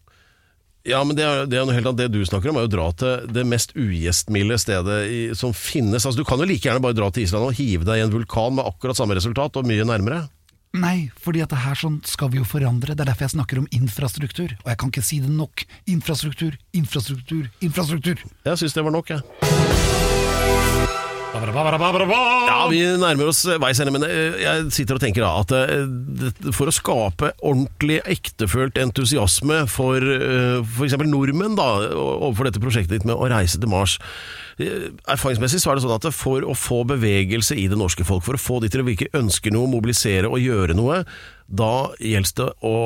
Ja, men det er, det er noe helt annet. Det du snakker om, er å dra til det mest ugjestmilde stedet i, som finnes. Altså, du kan jo like gjerne bare dra til Island og hive deg i en vulkan med akkurat samme resultat, og mye nærmere. Nei, fordi at det her sånn skal vi jo forandre. Det er derfor jeg snakker om infrastruktur. Og jeg kan ikke si det nok. Infrastruktur, infrastruktur, infrastruktur. Jeg syns det var nok, jeg. Ja, vi nærmer oss veis ende, men eh, jeg sitter og tenker da at eh, for å skape ordentlig ektefølt entusiasme for eh, f.eks. nordmenn da, overfor dette prosjektet ditt med å reise til Mars eh, Erfaringsmessig så er det sånn at for å få bevegelse i det norske folk, for å få de til å virke ønske noe, mobilisere og gjøre noe, da gjelder det å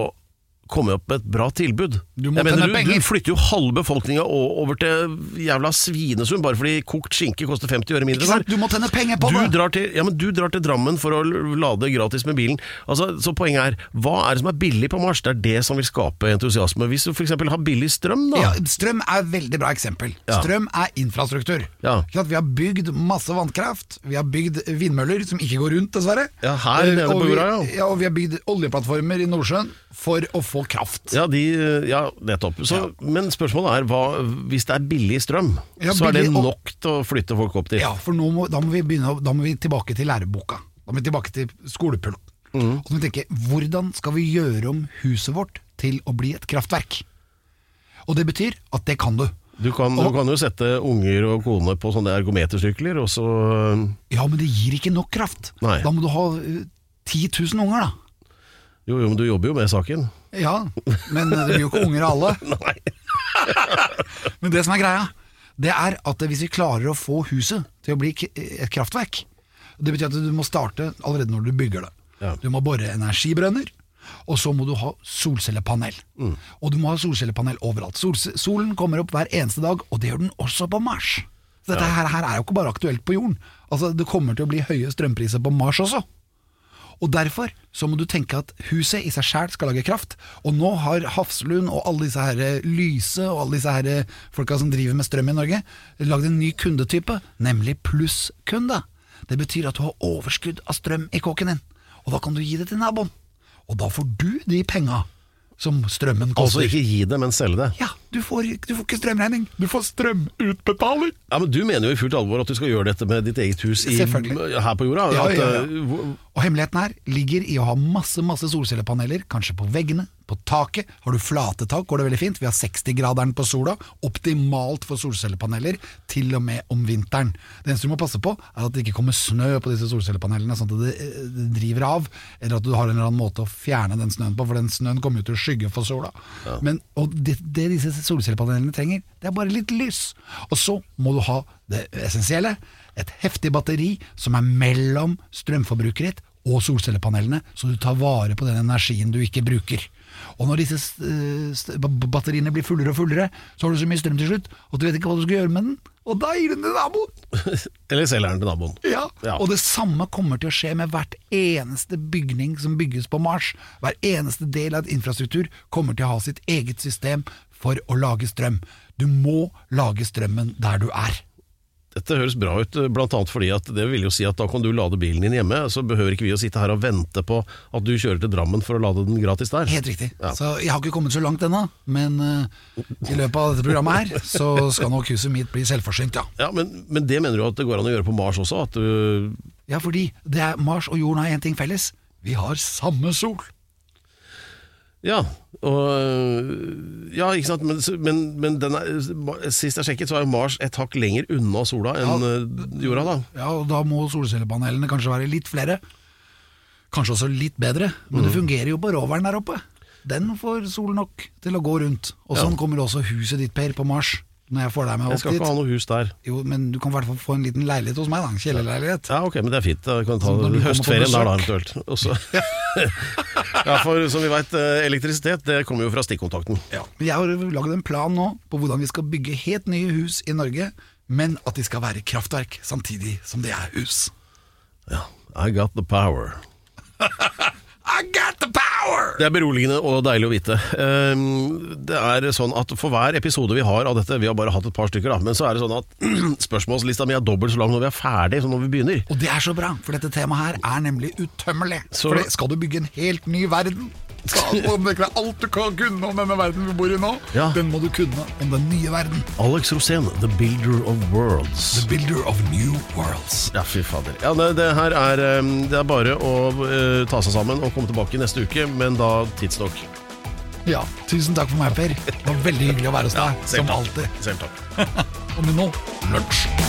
komme opp med et bra tilbud. Du må mener, du, du flytter jo halve befolkninga over til jævla Svinesund bare fordi kokt skinke koster 50 øre mindre der. Du må tjene penger på Du det! drar, til, ja, men du drar til Drammen for å lade gratis med bilen. Altså, så poenget er, hva er det som er billig på Mars? Det er det som vil skape entusiasme. Hvis du f.eks. har billig strøm, da. Ja, strøm er et veldig bra eksempel. Ja. Strøm er infrastruktur. Ja. Vi har bygd masse vannkraft, vi har bygd vindmøller som ikke går rundt, dessverre. Ja, her Eh, nede på jorda, ja. ja. Og vi har bygd oljeplattformer i Nordsjøen for å få kraft. Ja, de, ja nettopp. Så, Men spørsmålet er, hva, hvis det er billig strøm, Ja, så er det billig og- nok til å flytte folk opp dit? Ja, for nå må, da, må vi begynne, å- da må vi tilbake til læreboka. Da må vi tilbake til skolepulten. Mm. Og så må vi tenke, hvordan skal vi gjøre om huset vårt til å bli et kraftverk? Og det betyr at det kan du. Du, kan, du Og- kan jo sette unger og kone på sånne ergometersykler, og så Ja, men det gir ikke nok kraft. Nei. Da må du ha eh, 10 000 unger, da. Jo, jo, men du jobber jo med saken. Ja, men det blir jo ikke unger av alle. Nei. Men det som er greia, det er at hvis vi klarer å få huset til å bli k- et kraftverk Det betyr at du må starte allerede når du bygger det. Ja. Du må bore energibrønner, og så må du ha solcellepanel. Mm. Og du må ha solcellepanel overalt. Solse- solen kommer opp hver eneste dag, og det gjør den også på Mars. Så dette her, her er jo ikke bare aktuelt på jorden. Altså, Det kommer til å bli høye strømpriser på Mars også. Og derfor så må du tenke at huset i seg sjæl skal lage kraft. Og nå har Hafslund og alle disse her Lyse og alle disse her folka som driver med strøm i Norge, lagd en ny kundetype, nemlig plusskunde. Det betyr at du har overskudd av strøm i kåken din, og da kan du gi det til naboen. Og da får du de penga som strømmen koster. Altså ikke gi det, men selge det. Ja, du får, du får ikke strømregning, du får strømutbetaling. Ja, men Du mener jo i fullt alvor at du skal gjøre dette med ditt eget hus i, her på jorda? Ja, at, ja, ja. uh, Og hemmeligheten her ligger i å ha masse masse solcellepaneler, kanskje på veggene, på taket. Har du flate tak, går det veldig fint. Vi har 60-graderen på sola. Optimalt for solcellepaneler, til og med om vinteren. Det eneste du må passe på, er at det ikke kommer snø på disse solcellepanelene, sånn at det, det driver av, eller at du har en eller annen måte å fjerne den snøen på, for den snøen kommer jo til å skygge for sola. Men, og det, det disse solcellepanelene trenger, det er bare litt lys. Og så må du ha det essensielle, et heftig batteri som er mellom strømforbruket ditt og solcellepanelene, så du tar vare på den energien du ikke bruker. Og når disse eh, batteriene blir fullere og fullere, så har du så mye strøm til slutt at du vet ikke hva du skal gjøre med den, og da gir du den til naboen! Eller selger den til naboen. Ja. Ja. Og det samme kommer til å skje med hvert eneste bygning som bygges på Mars. Hver eneste del av et infrastruktur kommer til å ha sitt eget system for å lage strøm. Du må lage strømmen der du er. Dette høres bra ut, annet fordi at det vil jo si at da kan du lade bilen din hjemme, så behøver ikke vi å sitte her og vente på at du kjører til Drammen for å lade den gratis der. Helt riktig. Ja. Så jeg har ikke kommet så langt ennå, men uh, i løpet av dette programmet her, så skal nok huset mitt bli selvforsynt, ja. Ja, men, men det mener du at det går an å gjøre på Mars også? At du Ja, fordi det er Mars og jorden har én ting felles. Vi har samme sol. Ja, og Ja, ikke sant, men, men, men den er, sist jeg sjekket, så er jo Mars et hakk lenger unna sola enn ja, jorda, da. Ja, og da må solcellepanelene kanskje være litt flere. Kanskje også litt bedre, men Mm. det fungerer jo på roveren der oppe. Den får sol nok til å gå rundt. Og sånn kommer også huset ditt, Per, på Mars. Når jeg får deg med opp dit. Jeg skal ikke ha noe hus der. Jo, men du kan i hvert fall få en liten leilighet hos meg, da. En kjellerleilighet. Ja, ok, men det er fint. Da kan ta du høstferien der, da, eventuelt. Også. ja, for som vi veit, elektrisitet det kommer jo fra stikkontakten. Ja. Jeg har laget en plan nå på hvordan vi skal bygge helt nye hus i Norge, men at de skal være kraftverk samtidig som de er hus. Ja, I got the power. I got the power! Det er beroligende og deilig å vite. Ehm, Det er sånn at For hver episode vi har av dette, vi har bare hatt et par stykker, da, men så er det sånn at spørsmålslista mi er dobbelt så lang når vi er ferdig som når vi begynner. Og det er så bra, for dette temaet her er nemlig utømmelig. Så- For skal du bygge en helt ny verden, alt du kan kunne om denne verden vi bor i nå, Ja. den må du kunne om den nye verden. Alex Rosén, The Builder of Worlds. The builder of new worlds. Ja, fy fader. Ja, det, det her er ehm, Det er bare å uh, ta seg sammen og komme tilbake neste uke, men da tidsnok. Ja, tusen takk for meg, Per. Det var veldig hyggelig å være hos deg, som alltid. Selv takk. Og med nå, lunsj.